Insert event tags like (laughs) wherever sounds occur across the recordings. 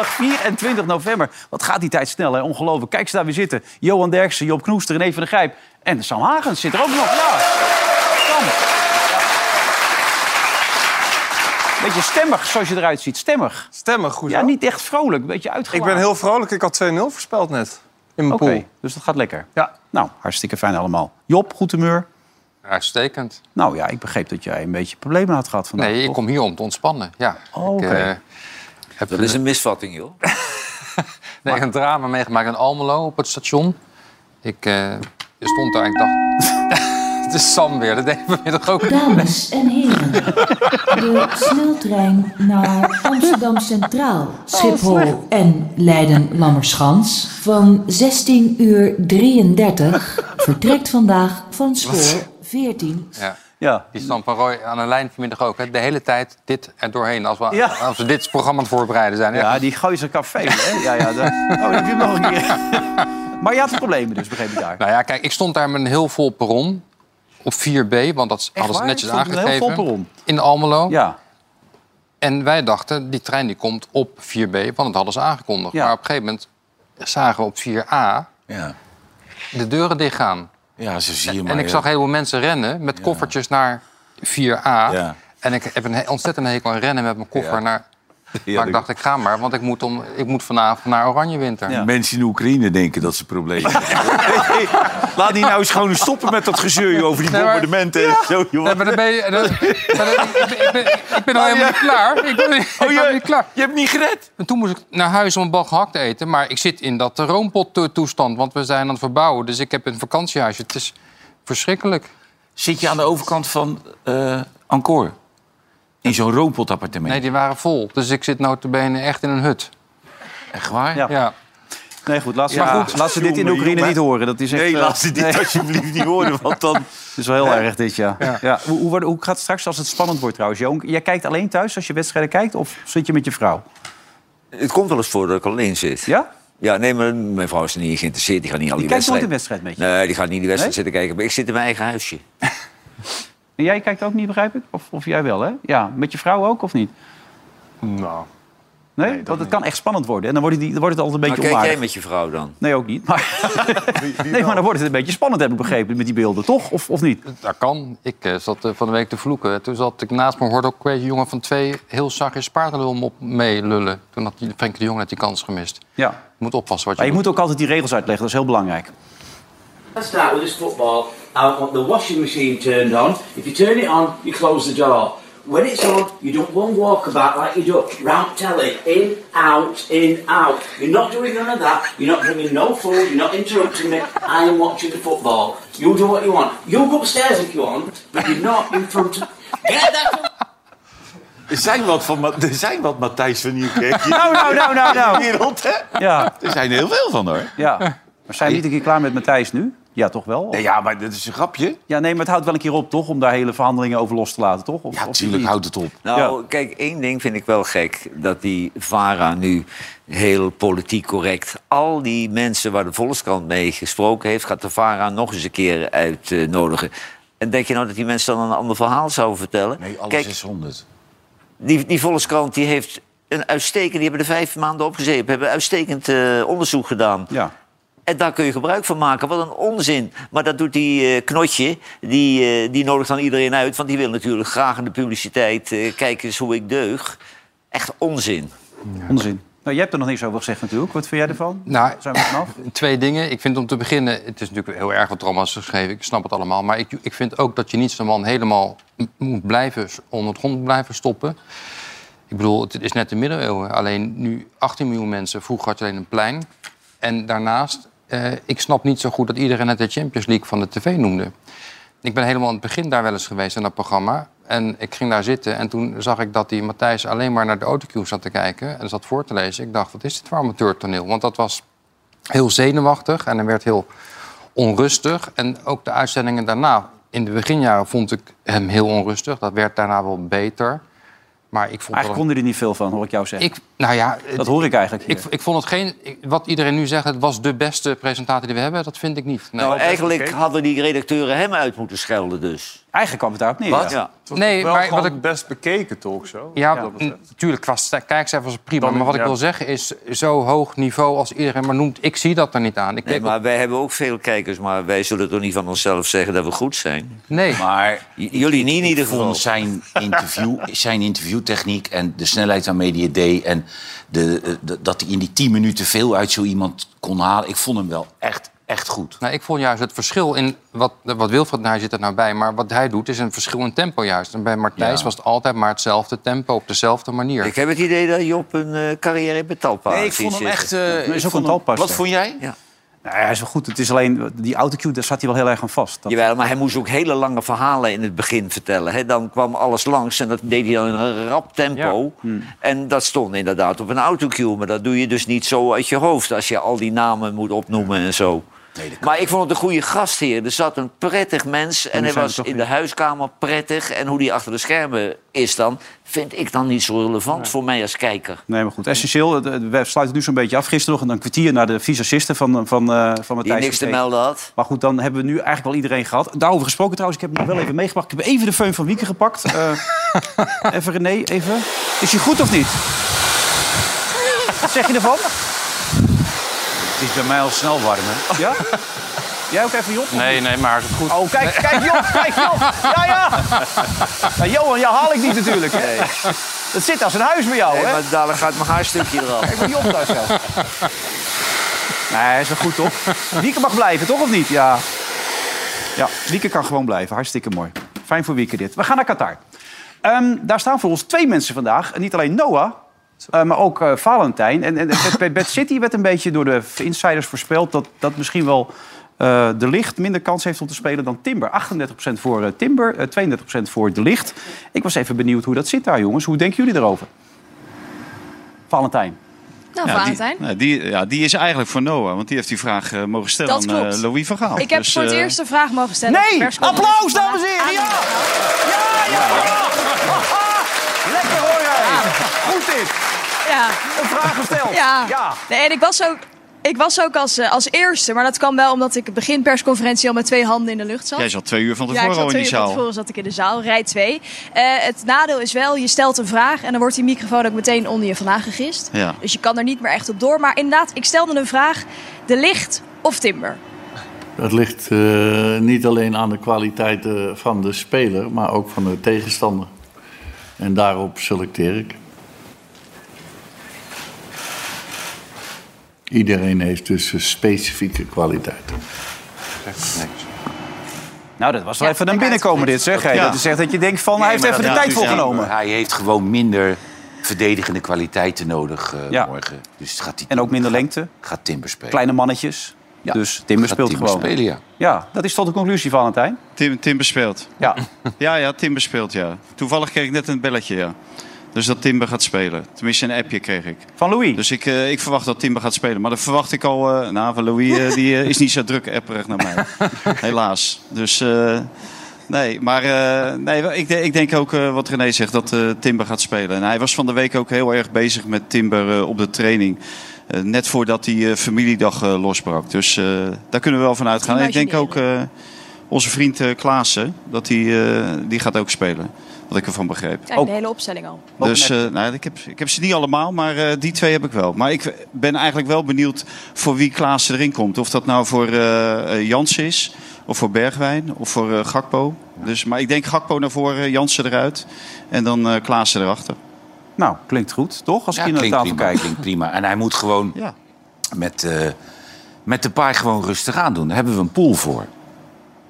Hartelijk welkom donderdag 24 november. Wat gaat die tijd snel, hè? Ongelooflijk. Kijk, ze daar weer zitten. Johan Derksen, Job Knoester, René van der Grijp. En Sam Hagens zit er ook nog. Ja, Sam. Ja. Beetje stemmig, zoals je eruit ziet. Stemmig. Stemmig, goed. Ja, niet echt vrolijk. Beetje Ik uitgelaten. ben heel vrolijk. Ik had 2-0 voorspeld net. In mijn Oké, pool. dus dat gaat lekker. Ja. Nou, hartstikke fijn allemaal. Job, goed humeur. Uitstekend. Nou ja, ik begreep dat jij een beetje problemen had gehad vandaag. Nee, ik toch? kom hier om te ontspannen. Ja. Oh, ik, oké. Heb Dat is een misvatting, joh. (laughs) nee, een drama meegemaakt in Almelo op het station. Ik eh, je stond daar en ik dacht... (laughs) het is Sam weer, dat deden we vanmiddag ook. Dames en heren, de sneltrein naar Amsterdam Centraal, Schiphol en Leiden-Lammerschans van 16 uur 33 vertrekt vandaag van spoor 14. Ja. Ja. Die Sam van Roy aan de lijn vanmiddag ook. Hè. De hele tijd dit er doorheen. Als we, Ja. als we dit programma aan het voorbereiden zijn. Ja, die Gooise café. Hè? Ja, ja, dat... (laughs) Oh, heb je hem nog een keer. (laughs) Maar je had problemen dus, begreep ik daar. Nou ja, kijk, ik stond daar met een heel vol perron. Op 4B, want dat hadden ze netjes Stond een heel aangegeven. vol perron? In Almelo. Ja. En wij dachten, die trein die komt op 4B, want dat hadden ze aangekondigd. Ja. Maar op een gegeven moment zagen we op 4A Ja, de deuren dichtgaan. Ja zo zie je maar. En ik zag heel veel mensen rennen met koffertjes naar 4A. Ja. En ik heb een ontzettend hekel aan rennen met mijn koffer naar... (laughs) Ja, maar ik dacht, ik ga maar, want ik moet, om, ik moet vanavond naar Oranje Winter. Ja. Mensen in Oekraïne denken dat ze problemen hebben. (laughs) (laughs) Laat die nou eens gewoon stoppen met dat gezeur over die Nee, maar- bombardementen. en Zo, joh. Maar dan ben je... dan- ik, ben, ik, al helemaal niet klaar. Ik ben, ik ben Oh, je, niet klaar. je hebt niet gered. En toen moest ik naar huis om een bal gehakt te eten. Maar ik zit in dat roompot-toestand, want we zijn aan het verbouwen. Dus ik heb een vakantiehuisje. Het is verschrikkelijk. Zit je aan de overkant van eh Angkor? In zo'n roompotappartement? Nee, die waren vol. Dus ik zit notabene echt in een hut. Echt waar? Ja. Ja. Nee, goed. Laat ze, Ja, maar goed, laat ze dit in Oekraïne jongen. niet horen. Dat is echt, Nee, eh, laat ze dit nee, alsjeblieft niet horen, want dan... (laughs) Het is wel heel erg dit, ja. ja. Hoe, hoe, gaat het straks als het spannend wordt trouwens? Joon? Jij kijkt alleen thuis als je wedstrijden kijkt? Of zit je met je vrouw? Het komt wel eens voor dat ik alleen zit. Ja? Ja, nee, maar mijn vrouw is er niet geïnteresseerd. Die gaat niet al Die die, kijkt nooit wedstrijden. een wedstrijd met je. Nee, die gaat niet die wedstrijd Nee? zitten kijken. Maar ik zit in mijn eigen huisje. (laughs) En jij kijkt ook niet, begrijp ik? Of, of jij wel, hè? Ja. Met je vrouw ook, of niet? Nou, Nee? Want het kan echt spannend worden. En dan wordt het, die- dan wordt het altijd een Maar beetje kijk jij met je vrouw dan? Nee, ook niet. Maar... (laughs) nee, maar dan wordt het een beetje spannend, heb ik begrepen, met die beelden. Toch? Of, of niet? Dat kan. Ik eh, zat eh, van de week te vloeken. Toen zat ik naast me, hoorde ook een jongen van twee heel zachtjes paardenlul me op meelullen. Toen had die- Frenkie de Jong net die kans gemist. Je Ja. moet oppassen wat je, Maar je doet. moet ook altijd die regels uitleggen. Dat is heel belangrijk. Let's start with this football. I want the washing machine turned on. If you turn it on, you close the door. When it's on, you don't go and walk about like you do round telly. In, out, in, out. You're not doing none of that. You're not bringing no food. You're not interrupting me. I am watching the football. You do what you want. You go upstairs if you want, but you're not in front of... Get that Er zijn wat, van, Ma- er zijn wat Matthijs van Nieuwkerk. (laughs) Nou, nou, nou, nou, nou. wereld, hè? Ja. Er zijn er heel veel van, hoor. ja. Maar zijn we niet een keer klaar met Matthijs nu? Ja, toch wel? Nee, ja, maar dat is een grapje. Ja, nee, maar het houdt wel een keer op, toch? Om daar hele verhandelingen over los te laten, toch? Of, Ja, natuurlijk houdt het op. Nou, kijk, één ding vind ik wel gek. Dat die VARA nu heel politiek correct... al die mensen waar de Volkskrant mee gesproken heeft... gaat de VARA nog eens een keer uitnodigen. En denk je nou dat die mensen dan een ander verhaal zouden vertellen? Nee, alle Kijk, 600. die, die Volkskrant die heeft een uitstekend... die hebben er vijf maanden op gezeten. hebben uitstekend eh, onderzoek gedaan. Ja. En daar kun je gebruik van maken. Wat een onzin. Maar dat doet die eh, knotje, die, eh, die nodigt dan iedereen uit. Want die wil natuurlijk graag in de publiciteit... eh kijk eens hoe ik deug. Echt onzin. Onzin. Nou, jij hebt er nog niks over gezegd natuurlijk. Wat vind jij ervan? Nou, Zijn we vanaf? (clears throat) Twee dingen. Ik vind om te beginnen, het is natuurlijk heel erg wat er allemaal is geschreven. Ik snap het allemaal. Maar ik, ik vind ook dat je niet zo'n man helemaal moet blijven, onder het grond blijven stoppen. Ik bedoel, het is net de middeleeuwen. Alleen nu 18 miljoen mensen. Vroeger had je alleen een plein. En daarnaast, eh, ik snap niet zo goed dat iedereen het de Champions League van de tv noemde. Ik ben helemaal aan het begin daar wel eens geweest in dat programma. En ik ging daar zitten en toen zag ik dat die Matthijs alleen maar naar de autocue zat te kijken. En zat voor te lezen. Ik dacht, wat is dit voor amateurtoneel? Want dat was heel zenuwachtig en hij werd heel onrustig. En ook de uitzendingen daarna, in de beginjaren vond ik hem heel onrustig. Dat werd daarna wel beter. Maar ik vond Eigenlijk kon er niet veel van, hoor ik jou zeggen. ik, Nou ja, Dat hoor ik eigenlijk ik, ik vond het geen... wat iedereen nu zegt, het was de beste presentatie die we hebben. Dat vind ik niet. Nee, Nou, eigenlijk hadden die redacteuren hem uit moeten schelden dus. Eigenlijk kwam het daarop neer. Wat? ja. Ja. nee wel maar wat ik... het best bekeken. Ja, wat dat betreft. natuurlijk, qua kijkcijfers prima. Dan- maar wat ik ja. wil zeggen is, zo hoog niveau als iedereen maar noemt... ik zie dat er niet aan. Ik Nee, maar wij hebben ook veel kijkers, maar wij zullen toch niet van onszelf zeggen dat we goed zijn? nee. Maar J- Jullie niet in ieder geval. zijn, interview, zijn interviewtechniek en de snelheid waarmee hij het deed... en de, de- dat hij in die tien minuten veel uit zo iemand kon halen... ik vond hem wel echt, echt goed. Nou, ik vond juist het verschil in wat, wat Wilfred, nou, hij zit er nou bij, maar wat hij doet is een verschil in tempo juist. En bij Martijs Ja. was het altijd maar hetzelfde tempo op dezelfde manier. Ik heb het idee dat Job een eh, carrière in betalpaard Nee, ik vond hem echt... eh, is ook een. Wat vond jij? Ja. Nou, ja, hij is wel goed. Het is alleen, die autocue, daar zat hij wel heel erg aan vast. Dat- Jawel, maar hij moest ook hele lange verhalen in het begin vertellen. Hè. Dan kwam alles langs en dat deed hij dan in een rap tempo. En dat stond inderdaad op een autocue. Maar dat doe je dus niet zo uit je hoofd... als je al die namen moet opnoemen en zo. Maar ik vond het een goede gastheer. Er zat een prettig mens en hij was in de huiskamer prettig. En hoe die achter de schermen is dan... vind ik dan niet zo relevant voor mij als kijker. Nee, maar goed. Essentieel, we sluiten nu zo'n beetje af. Gisteren nog een kwartier naar de visagisten van, van, eh van Matthijs. Die niks te melden had. Maar goed, dan hebben we nu eigenlijk wel iedereen gehad. Daarover gesproken trouwens, ik heb hem nog wel even meegebracht. Ik heb even de feun van Wieke gepakt. Eh, (laughs) even René, even. Is hij goed of niet? (laughs) Wat zeg je ervan? Het is bij mij al snel warm, hè? Ja? Jij ook even, Job? Nee, nee, maar het goed. Oh, kijk, kijk Job, kijk Job. (laughs) Ja, ja. Nou, Johan, jou haal ik niet natuurlijk. Hè? Dat zit als een huis bij jou, Nee, hè? maar dadelijk gaat mijn haarstukje eraf. Kijk maar die optas zo. Nee, is wel goed, toch? Wieke mag blijven, toch of niet? Ja. Ja, Wieke kan gewoon blijven. Hartstikke mooi. Fijn voor Wieke dit. We gaan naar Qatar. Ehm, daar staan voor ons twee mensen vandaag. En Niet alleen Noah, eh, maar ook eh, Valentijn. En, en bij- Bad City werd een beetje door de insiders voorspeld... dat, dat misschien wel eh, De Licht minder kans heeft om te spelen dan Timber. 38% voor eh, Timber, eh, 32% voor De Licht. Ik was even benieuwd hoe dat zit daar, jongens. Hoe denken jullie erover? Valentijn. Nou, Ja, die, Valentijn. nou, die, ja, die is eigenlijk voor Noah, want die heeft die vraag mogen stellen Dat aan Louis van Gaal. Ik heb Dus, voor het eerst een vraag mogen stellen. de Nee, applaus dames en heren. Ja, ja, ja. Lekker hoor jij. Goed dit. Ja. Een vraag gesteld. Ja. ja. Nee, en ik was ook, ik was ook als, eh, als eerste, maar dat kwam wel omdat ik begin persconferentie al met twee handen in de lucht zat. Jij zat twee uur van Ja, tevoren ik zat al in twee die uur van zaal. tevoren zat ik in de zaal, rij 2. het nadeel is wel, je stelt een vraag en dan wordt die microfoon ook meteen onder je vandaan gegist. Ja. Dus je kan er niet meer echt op door. Maar inderdaad, ik stelde een vraag. De licht of timber? Dat ligt eh, niet alleen aan de kwaliteiten van de speler, maar ook van de tegenstander. En daarop selecteer ik. Iedereen heeft dus eh, specifieke kwaliteiten. Nou, dat was wel Ja, even een lekker binnenkomen dit, zeg. Ja. Dat is echt dat je denkt van, hij heeft even de dat- tijd ja, voorgenomen. Hij heeft gewoon minder verdedigende kwaliteiten nodig eh, Ja. morgen. Dus gaat hij, En ook minder lengte. Gaat Timber spelen. Kleine mannetjes. Ja. Dus Timber Gaat speelt Timber gewoon. spelen, ja. Ja, dat is tot de conclusie, Valentijn. Tim, Timber speelt. Ja. (laughs) Ja, ja, Timber speelt, ja. Toevallig kreeg ik net een belletje, ja. Dus dat Timber gaat spelen. Tenminste, een appje kreeg ik. Van Louis. Dus ik, eh, ik verwacht dat Timber gaat spelen. Maar dat verwacht ik al... eh, nou, van Louis, eh, die is niet zo druk apperig naar mij. (laughs) Helaas. Dus... eh, Nee, maar eh, nee, ik, ik denk ook eh, wat René zegt, dat eh, Timber gaat spelen. En hij was van de week ook heel erg bezig met Timber eh, op de training. Eh, net voordat die eh, familiedag eh, losbrak. Dus eh, daar kunnen we wel van uitgaan. En ik denk ook eh, onze vriend eh, Klaassen, dat die, eh, die gaat ook spelen. Wat ik ervan begreep. Kijk, de hele opstelling al. Dus eh, nou, ik, heb, ik heb ze niet allemaal, maar eh, die twee heb ik wel. Maar ik ben eigenlijk wel benieuwd voor wie Klaassen erin komt. Of dat nou voor eh eh, Jans is, of voor Bergwijn, of voor eh, Gakpo. Dus, maar ik denk Gakpo naar voren, Jansen eruit en dan eh Klaassen erachter. Nou, klinkt goed, toch? Als Ja, naar de klinkt tafel prima, kijk. klinkt prima. En hij moet gewoon Ja. met, eh, met de paai gewoon rustig aan doen. Daar hebben we een pool voor.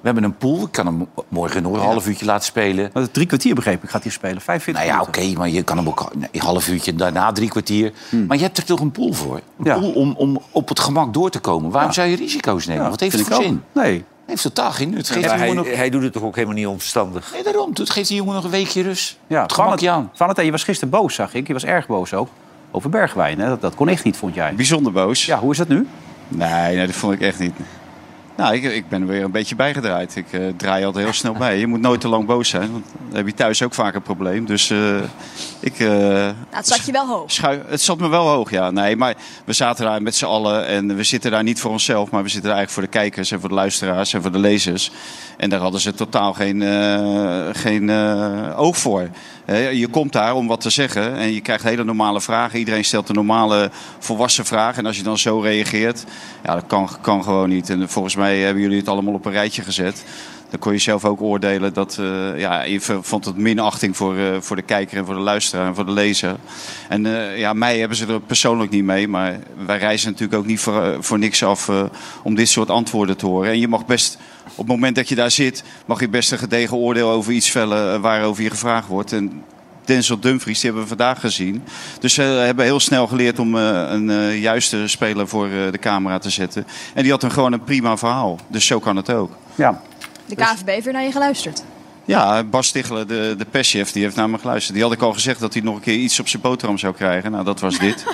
We hebben een pool. Ik kan hem morgen nog een half uurtje laten spelen. Is drie kwartier begreep ik, gaat hij spelen. 45 Nou ja, oké, maar je kan hem ook nee, een half uurtje, daarna drie kwartier. Maar je hebt er toch een pool voor? Een Hmm. Ja. pool om, om op het gemak door te komen. Waarom Ja. zou je risico's nemen? Ja, Wat heeft vind het voor ik ook. zin? Nee. heeft totaal geen nut. Geef Maar die jongen hij, nog... hij doet het toch ook helemaal niet onverstandig? Nee, daarom. Doet- Geef die jongen nog een weekje rust. Ja, het gemakje aan. Valentijn, je was gisteren boos, zag ik. Je was erg boos ook. Over Bergwijn, hè? Dat, dat kon echt niet, vond jij. Bijzonder boos. Ja, hoe is dat nu? Nee, nee, dat vond ik echt niet. Nou, ik, ik ben er weer een beetje bijgedraaid. Ik eh, draai altijd heel snel bij. Je moet nooit te lang boos zijn, want dan heb je thuis ook vaak een probleem. Dus eh, ik... eh, Nou, het zat je wel hoog. Het zat me wel hoog, ja. Nee, maar we zaten daar met z'n allen en we zitten daar niet voor onszelf, maar we zitten daar eigenlijk voor de kijkers en voor de luisteraars en voor de lezers. En daar hadden ze totaal geen, geen oog voor. Je komt daar om wat te zeggen en je krijgt hele normale vragen. Iedereen stelt een normale volwassen vraag. En als je dan zo reageert, ja, dat kan, kan gewoon niet. En volgens mij hebben jullie het allemaal op een rijtje gezet. Dan kon je zelf ook oordelen dat eh, ja, je vond het minachting voor, eh, voor de kijker en voor de luisteraar en voor de lezer. En eh, ja, mij hebben ze er persoonlijk niet mee, maar wij reizen natuurlijk ook niet voor, voor niks af om dit soort antwoorden te horen. En je mag best, op het moment dat je daar zit, mag je best een gedegen oordeel over iets vellen waarover je gevraagd wordt. En Denzel Dumfries, die hebben we vandaag gezien. Dus ze hebben heel snel geleerd om eh, een eh, juiste speler voor eh, de camera te zetten. En die had een, gewoon een prima verhaal. Dus zo kan het ook. Ja. De KVB heeft weer naar je geluisterd. Ja, Bas Stichelen, de, de perschef, die heeft naar me geluisterd. Die had ik al gezegd dat hij nog een keer iets op zijn boterham zou krijgen. Nou, dat was dit. (laughs)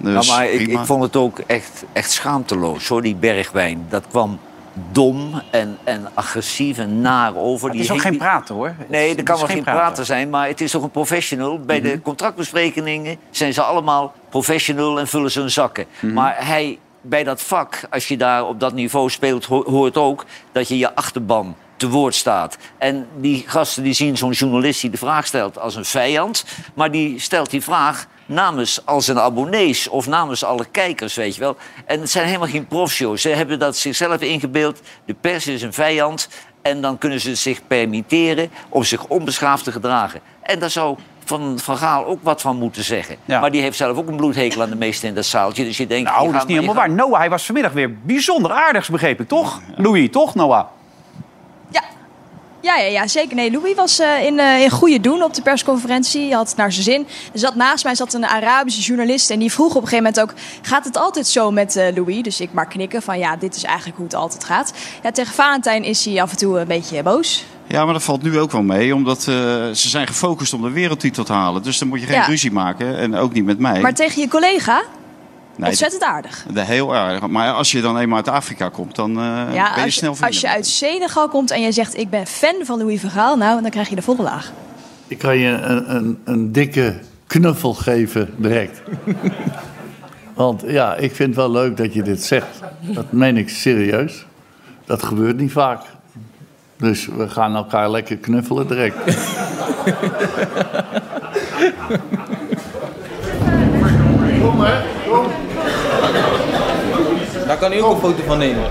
Dus Nou, maar ik, ik vond het ook echt, echt schaamteloos, hoor, die bergwijn. Dat kwam dom en, en agressief en naar over. Het Die is ook geen praten hoor. Nee, Het er kan wel geen prater zijn, maar het is toch een professional. Bij de contractbesprekingen zijn ze allemaal professional en vullen ze hun zakken. Maar hij, bij dat vak, als je daar op dat niveau speelt, ho- hoort ook dat je je achterban te woord staat. En die gasten die zien zo'n journalist die de vraag stelt als een vijand, maar die stelt die vraag namens al zijn abonnees of namens alle kijkers, weet je wel. En het zijn helemaal geen profshows. Ze hebben dat zichzelf ingebeeld. De pers is een vijand. En dan kunnen ze zich permitteren om zich onbeschaafd te gedragen. En daar zou Van, van Gaal ook wat van moeten zeggen. Ja. Maar die heeft zelf ook een bloedhekel aan de meesten in dat zaaltje. Dus je denkt... Nou, dat is niet helemaal waar. Noah, hij was vanmiddag weer bijzonder aardigs, begreep ik, toch? Louis, toch, Noah? Ja, ja, ja, zeker. Nee, Louis was eh, in, eh, in goede doen op de persconferentie. Hij had het naar zijn zin. Er zat naast mij zat een Arabische journalist en die vroeg op een gegeven moment ook... gaat het altijd zo met eh, Louis? Dus ik maar knikken van ja, dit is eigenlijk hoe het altijd gaat. Ja, tegen Valentijn is hij af en toe een beetje boos. Ja, maar dat valt nu ook wel mee, omdat ze zijn gefocust om de wereldtitel te halen. Dus dan moet je geen Ja. ruzie maken en ook niet met mij. Maar tegen je collega, Nee, ontzettend aardig. dat- heel erg. Maar als je dan eenmaal uit Afrika komt, dan eh, Ja, ben je als, snel je, als je vrienden. uit Senegal komt en je zegt ik ben fan van Louis van Gaal... nou, dan krijg je de volle laag. Ik kan je een, een, een dikke knuffel geven direct. Want ja, ik vind het wel leuk dat je dit zegt. Dat meen ik serieus. Dat gebeurt niet vaak. Dus we gaan elkaar lekker knuffelen direct. Kom hè, kom. Daar kan u ook een foto van nemen.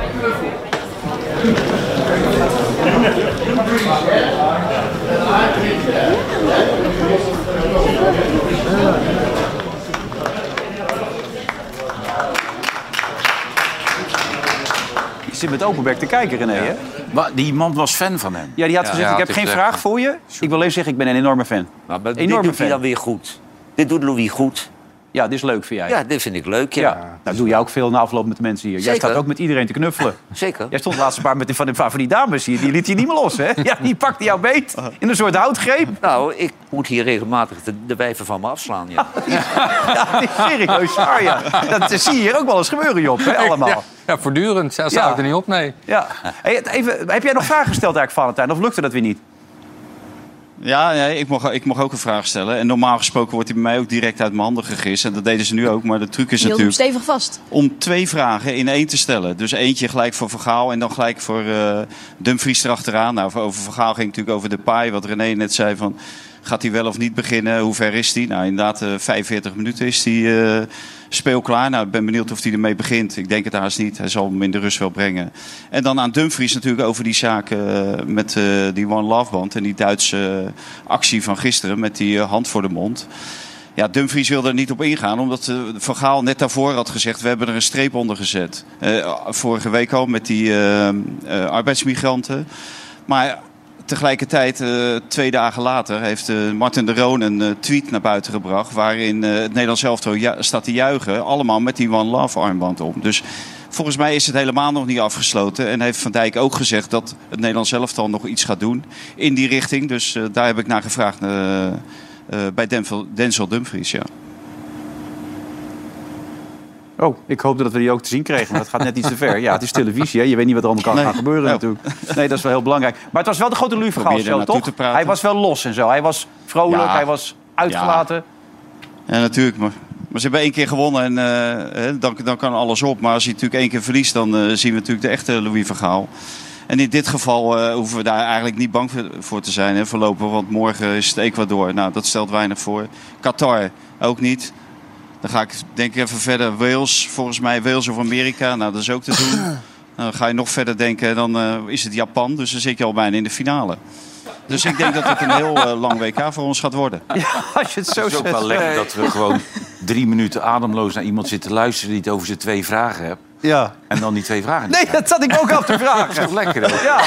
Je zit met open bek te kijken, René, hè? Maar die man was fan van hem. Ja, die had Ja, gezegd, ja, ik heb geen hij vraag voor je. Ik wil even zeggen, ik ben een enorme fan. Maar dit Enorme doet hij fan. dan weer goed. Dit doet Louis goed. Ja, dit is leuk, vind jij? Ja, dit vind ik leuk, ja. Ja. Nou, doe jij ook veel na afloop met de mensen hier. Jij Zeker. staat ook met iedereen te knuffelen. (laughs) Zeker. Jij stond de laatste paar met die, van, die, van die dames hier. Die liet je niet meer los, hè? Ja, die pakte jouw beet in een soort houtgreep. Nou, ik moet hier regelmatig de, de wijven van me afslaan, ja. (laughs) Ja, serieus waar, ja. Dat zie je hier ook wel eens gebeuren, Job, hè, allemaal. Ja, ja, voortdurend. Zelfs Ja. zou ik er niet op, nee. Ja. Hey, even, heb jij nog vragen gesteld eigenlijk, Valentijn? Of lukte dat weer niet? Ja, ja ik, mag, ik mag ook een vraag stellen. En normaal gesproken wordt die bij mij ook direct uit mijn handen gegist. En dat deden ze nu ook. Maar de truc is Je natuurlijk stevig vast. om twee vragen in één te stellen. Dus eentje gelijk voor Vergaal en dan gelijk voor eh Dumfries erachteraan. Nou, over Vergaal ging het natuurlijk over de paai. Wat René net zei van... Gaat hij wel of niet beginnen? Hoe ver is hij? Nou, inderdaad, eh 45 minuten is hij eh, speelklaar. Nou, ik ben benieuwd of hij ermee begint. Ik denk het haast niet. Hij zal hem in de rust wel brengen. En dan aan Dumfries natuurlijk over die zaak eh, met die One Love Band... en die Duitse actie van gisteren met die hand voor de mond. Ja, Dumfries wilde er niet op ingaan, omdat Van Gaal net daarvoor had gezegd... we hebben er een streep onder gezet. Vorige week al met die arbeidsmigranten. Maar tegelijkertijd, eh, twee dagen later, heeft eh, Martin de Roon een eh, tweet naar buiten gebracht... waarin het Nederlands elftal staat te juichen, allemaal met die One Love armband om. Dus volgens mij is het helemaal nog niet afgesloten. En heeft Van Dijk ook gezegd dat het Nederlands elftal nog iets gaat doen in die richting. Dus daar heb ik naar gevraagd bij Denzel Dumfries, ja. Oh, ik hoopte dat we die ook te zien kregen, maar dat gaat net iets te ver. Ja, het is televisie, hè? je weet niet wat er allemaal kan Nee. gaan gebeuren Ja. natuurlijk. Nee, dat is wel heel belangrijk. Maar het was wel de grote Louis Vergaal er toch? Hij was wel los en zo. Hij was vrolijk, Ja. hij was uitgelaten. Ja, natuurlijk. Maar, maar ze hebben één keer gewonnen en eh, dan, dan kan alles op. Maar als je natuurlijk één keer verliest, dan eh, zien we natuurlijk de echte Louis van Gaal. En in dit geval eh, hoeven we daar eigenlijk niet bang voor- voor te zijn hè, voorlopig. Want morgen is het Ecuador. Nou, dat stelt weinig voor. Qatar ook niet. Dan ga ik denk ik even verder. Wales, volgens mij Wales of Amerika. Nou, dat is ook te doen. (clears throat) Nou, dan ga je nog verder denken, dan eh, is het Japan. Dus dan zit je al bijna in de finale. Dus ik denk dat het een heel eh, lang WK voor ons gaat worden. Als je het zo Het is ook wel lekker dat we gewoon drie minuten ademloos naar iemand zitten luisteren die het over zijn twee vragen hebt. Ja. En dan die twee vragen Nee, dat zat ik ook af te vragen. (laughs) Dat is toch lekker, hoor? Ja,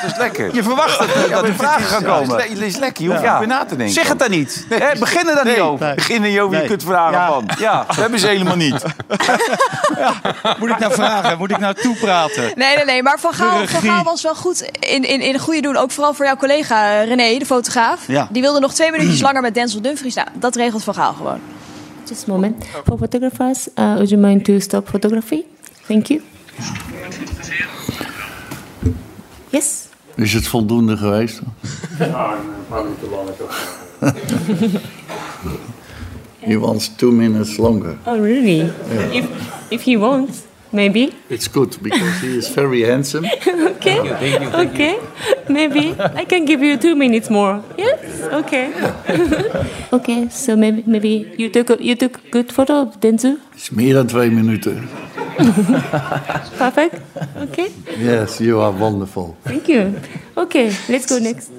Dat is lekker. je verwacht het, dat er vragen gaan ja, het is komen. le- Het is lekker, je hoeft Ja. niet meer na te denken. Zeg het dan niet. Hè, begin er dan niet over. Begin er je over je Nee. kutvragen Ja. van. Ja. Dat hebben ze helemaal niet. (laughs) Moet ik nou vragen? Moet ik nou toepraten? Nee, nee, nee. Maar Van Gaal, van was wel goed in, in, in goede doen. Ook vooral voor jouw collega René, de fotograaf. Ja. Die wilde nog twee minuutjes (clears throat) langer met Denzel Dumfries. Nou, dat regelt Van Gaal gewoon. Just a moment. For photographers, uh, would you mind to stop photography? Thank you. Yes. Is het voldoende geweest? (laughs) He wants two minutes longer. Oh, really? If if he wants, maybe. It's good because he is very handsome. (laughs) Okay. Okay. Maybe I can give you two minutes more. Yes. Okay. (laughs) okay. So maybe maybe you took a, you took good photo of Denzu. Het is meer dan twee minuten. (laughs) Perfect. Okay. Yes, you are wonderful. Thank you. Okay. Let's go next.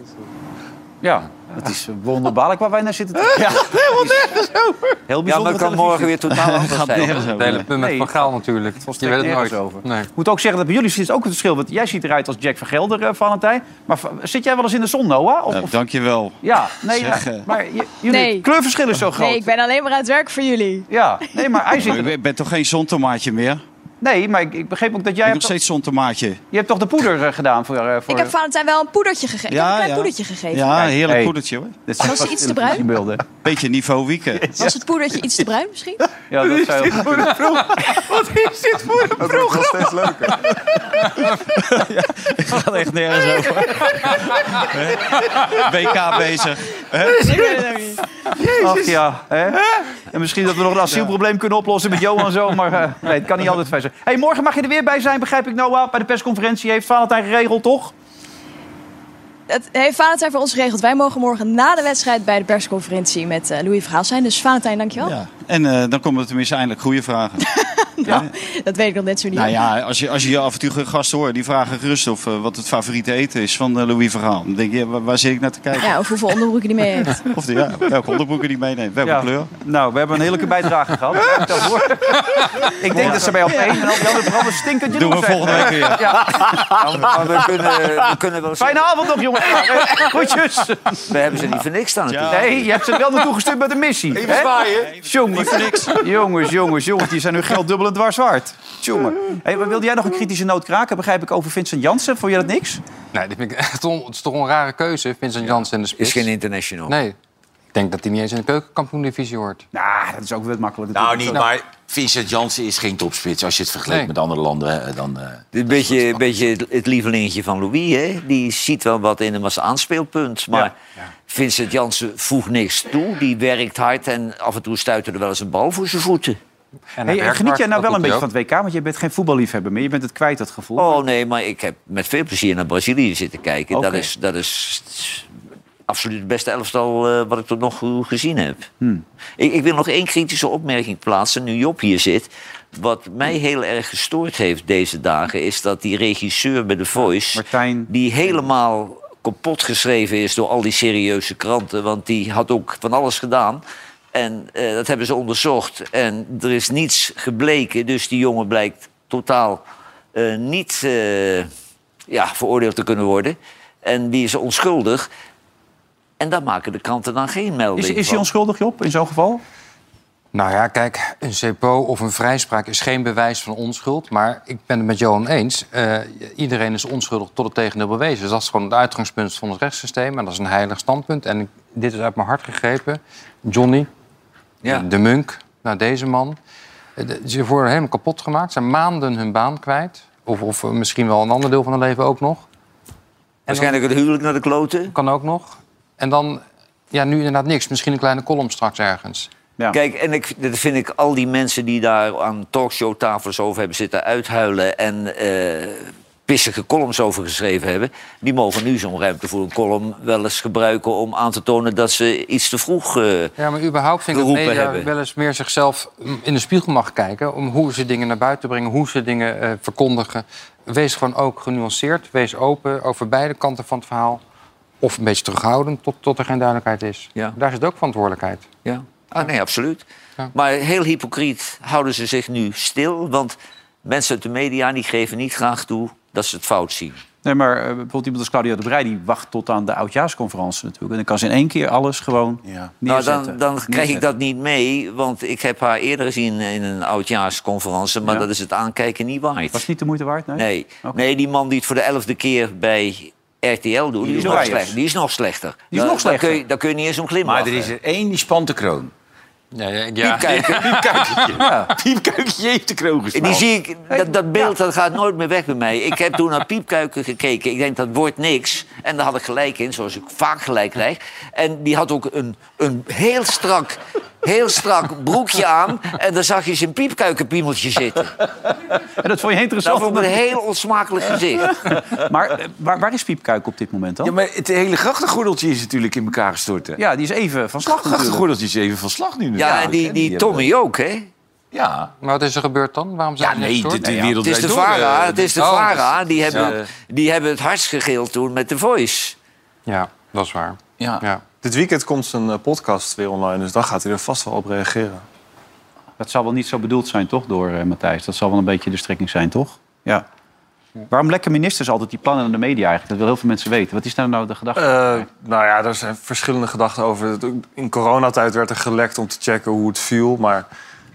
Ja, het is wonderbaarlijk waar wij naar zitten. te Ja, helemaal nergens over. Heel Ja, bijzonder. maar het kan morgen weer totaal (laughs) anders Gaat zijn. Het hele punt met. Van Gaal natuurlijk. Je weet het nooit. over. Nee. Ik moet ook zeggen dat bij jullie zit ook het verschil. Want jij ziet eruit als Jack van Gelder, eh, Valentijn. Maar zit jij wel eens in de zon, Noah? Of, Ja, dankjewel. ja, nee, ja, eh. maar je- jullie Nee. kleurverschil is zo groot. Nee, ik ben alleen maar aan het werk voor jullie. Ja, nee, maar hij zit... (laughs) Ik ben toch geen zontomaatje meer? Ik Nee, maar ik, ik begreep ook dat jij... Hebt nog steeds zontomaatje. je hebt toch de poeder eh, gedaan voor... eh, voor Ik heb Valentijn wel een poedertje gegeven. ik heb een klein poedertje gegeven. Ja, heerlijk Hey. poedertje hoor. Dit Was hij iets te bruin? Beetje niveau wieken. (laughs) Was het poedertje iets te bruin misschien? Ja, dat zou heel goed kunnen. Wat is dit voor een (laughs) programma? (laughs) Ik ga er echt nergens over. WK bezig. Ach ja, hè? En misschien dat we nog een asielprobleem kunnen oplossen met Johan en zo. Maar eh, nee, het kan niet altijd fijn zijn. Hey, morgen mag je er weer bij zijn, begrijp ik, Noah. Bij de persconferentie heeft Valentijn geregeld, toch? Het heeft Valentijn voor ons geregeld. Wij mogen morgen na de wedstrijd bij de persconferentie met eh, Louis Verhaal zijn. Dus Valentijn, dankjewel. Ja. En eh, dan komen er tenminste eindelijk goede vragen. (laughs) (laughs) Nou, dat weet ik nog net zo niet. Nou ja, als je, als je af en toe gasten hoort, die vragen gerust of eh, wat het favoriete eten is van eh, Louis Verhaal. Dan denk je, waar, waar zit ik naar te kijken? Ja, of hoeveel onderbroeken die mee heeft. (laughs) Of de, ja, welke onderbroeken die meeneemt, welke Ja. kleur. Nou, we hebben een heerlijke bijdrage gehad. (laughs) Ik denk dat ze bij op één en al die andere Doen we volgende week weer. Ja. Maar we kunnen, we kunnen wel Fijne zeggen, avond nog, jongens. Groetjes. we hebben ze niet voor niks staan natuurlijk. Nee, je hebt ze wel naartoe gestuurd met een missie. Even zwaaien. Jongens, jongens, jongens, jongens, die zijn hun geld dubbel en dwars waard. Jongen. Hey, maar wilde jij nog een kritische noot kraken, begrijp ik, over Vincent Jansen? Vond je dat niks? Nee, dit vind ik echt on- het is toch een rare keuze, Vincent Janssen in de spits. Is geen international. Nee, ik denk dat hij niet eens in de keukenkampioen-divisie hoort. Nou, dat is ook wel makkelijk. Nou, niet, maar Vincent Jansen is geen topspits. Als je het vergelijkt Nee. met andere landen, eh, dan... eh, Een beetje, een beetje het- het lievelingetje van Louis, hè? Die ziet wel wat in hem als aanspeelpunt. Maar Vincent Jansen voegt niks toe. Die werkt hard en af en toe stuit er wel eens een bal voor zijn voeten. En Hey, geniet jij nou wel een beetje van het WK? Want je bent geen voetballiefhebber meer. Je bent het kwijt, dat gevoel. Oh nee, maar ik heb met veel plezier naar Brazilië zitten kijken. Dat, is, dat is absoluut het beste elftal eh, wat ik tot nog toe gezien heb. Hmm. Ik, ik wil nog één kritische opmerking plaatsen, nu Job hier zit. Wat mij heel erg gestoord heeft deze dagen... is dat die regisseur bij The Voice... Martijn. die helemaal kapot geschreven is door al die serieuze kranten... want die had ook van alles gedaan... En eh, dat hebben ze onderzocht. En er is niets gebleken. Dus die jongen blijkt totaal eh, niet eh, ja, veroordeeld te kunnen worden. En die is onschuldig. En daar maken de kranten dan geen melding Is, is hij onschuldig, Job, in zo'n geval? Nou ja, kijk, een CPO of een vrijspraak is geen bewijs van onschuld. Maar ik ben het met Johan eens. Eh, iedereen is onschuldig tot het tegendeel bewezen. Dus dat is gewoon het uitgangspunt van het rechtssysteem. En dat is een heilig standpunt. En ik- dit is uit mijn hart gegrepen. Johnny, Ja. de Munk, nou deze man. Eh, Ze worden helemaal kapot gemaakt. Ze zijn maanden hun baan kwijt. Of, of misschien wel een ander deel van hun leven ook nog. Waarschijnlijk het huwelijk naar de kloten. Kan ook nog. En dan, ja, nu inderdaad niks. Misschien een kleine column straks ergens. Kijk, en ik, dat vind ik al die mensen die daar aan talkshowtafels over hebben zitten uithuilen en eh, pissige columns over geschreven hebben, die mogen nu zo'n ruimte voor een column wel eens gebruiken om aan te tonen dat ze iets te vroeg. eh, Ja, maar überhaupt vind ik dat media hebben. wel eens meer zichzelf mm, in de spiegel mag kijken... om hoe ze dingen naar buiten brengen, hoe ze dingen eh, verkondigen. Wees gewoon ook genuanceerd, wees open over beide kanten van het verhaal. Of een beetje terughoudend tot, tot er geen duidelijkheid is. Ja. Daar zit ook verantwoordelijkheid. Ja. Ah, nee, absoluut. Maar heel hypocriet houden ze zich nu stil. Want mensen uit de media die geven niet graag toe dat ze het fout zien. Nee, maar eh, bijvoorbeeld iemand als Claudia de Brij... die wacht tot aan de oudjaarsconferentie natuurlijk. En dan kan ze in één keer alles gewoon Nou, neerzetten. dan, dan krijg ik dat niet mee. Want ik heb haar eerder gezien in een oudjaarsconferentie. Maar Ja. dat is het aankijken niet waard. Was het niet de moeite waard? Nee? Nee. nee, die man die het voor de elfde keer bij RTL doet, die, is, nog Wijers. slecht. die is nog slechter. Die is nog slechter. Daar kun, je, daar kun je niet eens om glimlachen. Maar er is er één die spant de kroon. Ja, ja, Piepkijker. (laughs) Piepkuikentje. Piepkuikentje heeft de kroon En die zie ik, dat, dat beeld dat gaat nooit meer weg bij mij. Ik heb toen naar Piepkuiken gekeken. Ik denk, dat wordt niks. En daar had ik gelijk in, zoals ik vaak gelijk krijg. En die had ook een, een heel, strak, heel strak broekje aan. En daar zag je zijn piepkuikenpiemeltje zitten. En dat vond je interessant? Dat vond ik een heel onsmakelijk gezicht. Maar eh, waar, waar is Piepkuik op dit moment dan? Ja, maar het hele grachtengordeltje is natuurlijk in elkaar gestort. hè? Ja, die is even van slag grachtengordeltje is even van slag nu. Ja, en die, die Tommy ook, hè? Ja. Maar wat is er gebeurd dan? Waarom zijn Ja, nee, de, de ja. wereld Het is de VARA, eh, het is de Oh, VARA. Die hebben, die hebben het hardst gegild toen met The Voice. Ja, dat is waar. Ja. Ja. Dit weekend komt zijn eh, podcast weer online, dus dan gaat hij er vast wel op reageren. Dat zal wel niet zo bedoeld zijn, toch, door eh, Matthijs? Dat zal wel een beetje de strekking zijn, toch? Ja. Waarom lekken ministers altijd die plannen aan de media eigenlijk? Dat wil heel veel mensen weten. Wat is daar nou de gedachte? Eh, nou ja, er zijn verschillende gedachten over. In coronatijd werd er gelekt om te checken hoe het viel. Maar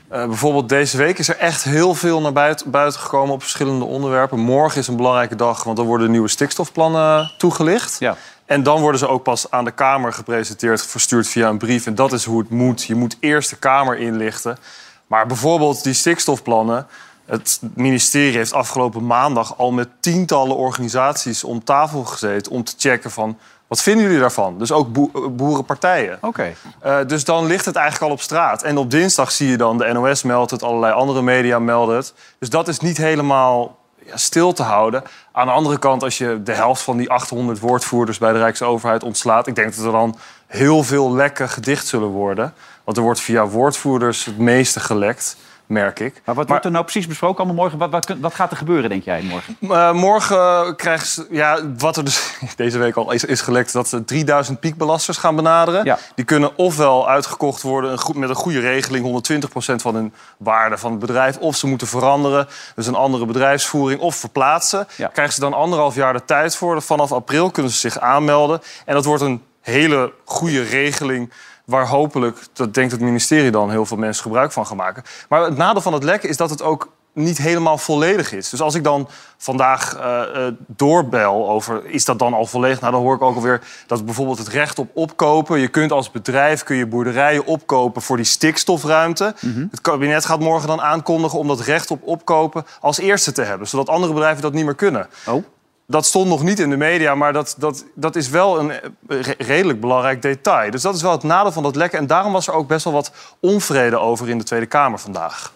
eh, bijvoorbeeld deze week is er echt heel veel naar buiten, buiten gekomen op verschillende onderwerpen. Morgen is een belangrijke dag, want dan worden nieuwe stikstofplannen toegelicht. Ja. En dan worden ze ook pas aan de Kamer gepresenteerd, verstuurd via een brief. En dat is hoe het moet. Je moet eerst de Kamer inlichten. Maar bijvoorbeeld die stikstofplannen. Het ministerie heeft afgelopen maandag al met tientallen organisaties om tafel gezeten om te checken van wat vinden jullie daarvan? Dus ook eh, boerenpartijen. Oké. Eh, dus dan ligt het eigenlijk al op straat. En op dinsdag zie je dan, de NOS meldt het, allerlei andere media melden het. Dus dat is niet helemaal ja, stil te houden. Aan de andere kant, als je de helft van die 800 woordvoerders bij de Rijksoverheid ontslaat... ik denk dat er dan heel veel lekken gedicht zullen worden. Want er wordt via woordvoerders het meeste gelekt, merk ik. Maar wat wordt er nou precies besproken allemaal morgen? Wat, wat, wat gaat er gebeuren, denk jij, morgen? Eh, morgen krijgen ze, ja, wat er dus (laughs) deze week al is, is gelekt, dat ze 3000 piekbelasters gaan benaderen. Ja. Die kunnen ofwel uitgekocht worden een goed- met een goede regeling, 120% van hun waarde van het bedrijf, of ze moeten veranderen, dus een andere bedrijfsvoering, of verplaatsen. Ja. Krijgen ze dan anderhalf jaar de tijd voor. Vanaf april kunnen ze zich aanmelden. En dat wordt een hele goede regeling. Waar hopelijk, dat denkt het ministerie dan, heel veel mensen gebruik van gaan maken. Maar het nadeel van het lekken is dat het ook niet helemaal volledig is. Dus als ik dan vandaag eh, eh, doorbel over is dat dan al volledig, nou dan hoor ik ook alweer dat bijvoorbeeld het recht op opkopen. Je kunt als bedrijf kun je boerderijen opkopen voor die stikstofruimte. Het kabinet gaat morgen dan aankondigen om dat recht op opkopen als eerste te hebben, zodat andere bedrijven dat niet meer kunnen. Oh. Dat stond nog niet in de media, maar dat, dat, dat is wel een eh, re- redelijk belangrijk detail. Dus dat is wel het nadeel van dat lekken. En daarom was er ook best wel wat onvrede over in de Tweede Kamer vandaag.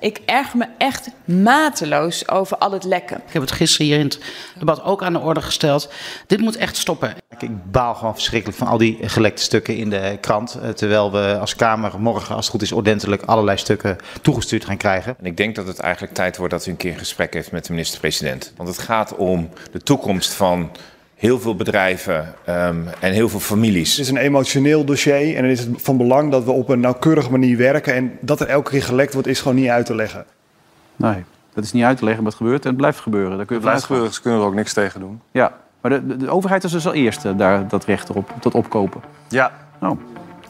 Ik erger me echt mateloos over al het lekken. Ik heb het gisteren hier in het debat ook aan de orde gesteld. Dit moet echt stoppen. Ik baal gewoon verschrikkelijk van al die gelekte stukken in de krant. eh, Terwijl we als Kamer morgen, als het goed is, ordentelijk allerlei stukken toegestuurd gaan krijgen. En ik denk dat het eigenlijk tijd wordt dat u een keer een gesprek heeft met de minister-president. Want het gaat om de toekomst van heel veel bedrijven ehm, en heel veel families. Het is een emotioneel dossier en het is van belang dat we op een nauwkeurige manier werken. En dat er elke keer gelekt wordt, is gewoon niet uit te leggen. Nee, dat is niet uit te leggen, maar het gebeurt en het blijft gebeuren. Daar kun je Het blijft gebeuren, ze kunnen er ook niks tegen doen. Ja, maar de, de, de overheid is dus al eerste daar dat recht erop, tot opkopen. Ja. Oh,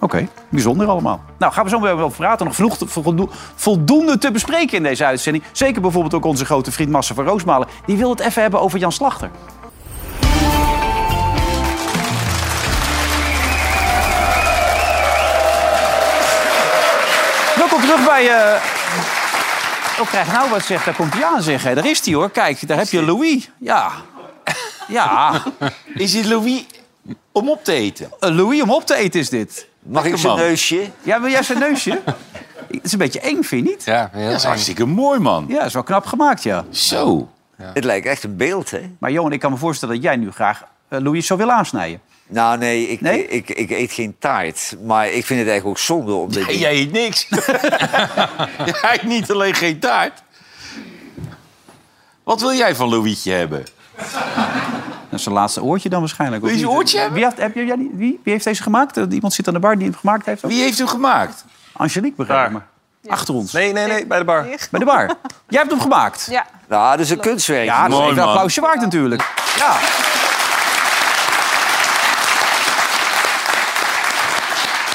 oké. Bijzonder allemaal. Nou, gaan we zo weer over praten. Nog genoeg voldo- voldoende te bespreken in deze uitzending. Zeker bijvoorbeeld ook onze grote vriend Massa van Roosmalen. Die wil het even hebben over Jan Slachter. Bij, eh, Oh, krijg nou wat zegt, daar komt hij aan zeggen. Daar is hij hoor. Kijk, daar heb je Louis. Ja. Ja. (laughs) Is dit Louis om op te eten? Eh, Louis om op te eten is dit. Mag ik zijn man. neusje? Ja, wil jij zijn neusje? Het is een beetje eng, vind je niet? Ja, heel Dat is hartstikke mooi, man. Ja, is wel knap gemaakt, ja. Zo. Het lijkt echt een beeld, hè? Maar Johan, ik kan me voorstellen dat jij nu graag eh, Louis zo wil aansnijden. Nou, nee ik, Nee? Ik, ik, eet geen taart. Maar ik vind het eigenlijk ook zonde om dit... Nee, jij eet niks. (laughs) jij eet niet alleen geen taart. Wat wil jij van Louietje hebben? Dat is zijn laatste oortje dan waarschijnlijk. Wil je zijn niet? oortje hebben? Wie heeft, heb jij wie, wie heeft deze gemaakt? Iemand zit aan de bar die hem gemaakt heeft? ook? Wie heeft hem gemaakt? Angelique, begrijp ik maar. Achter ons. Nee, nee, nee, bij de bar. Bij de bar. Jij hebt hem gemaakt? Ja. Nou, dat is een kunstwerk. Ja, dat is een applausje waard natuurlijk. Ja.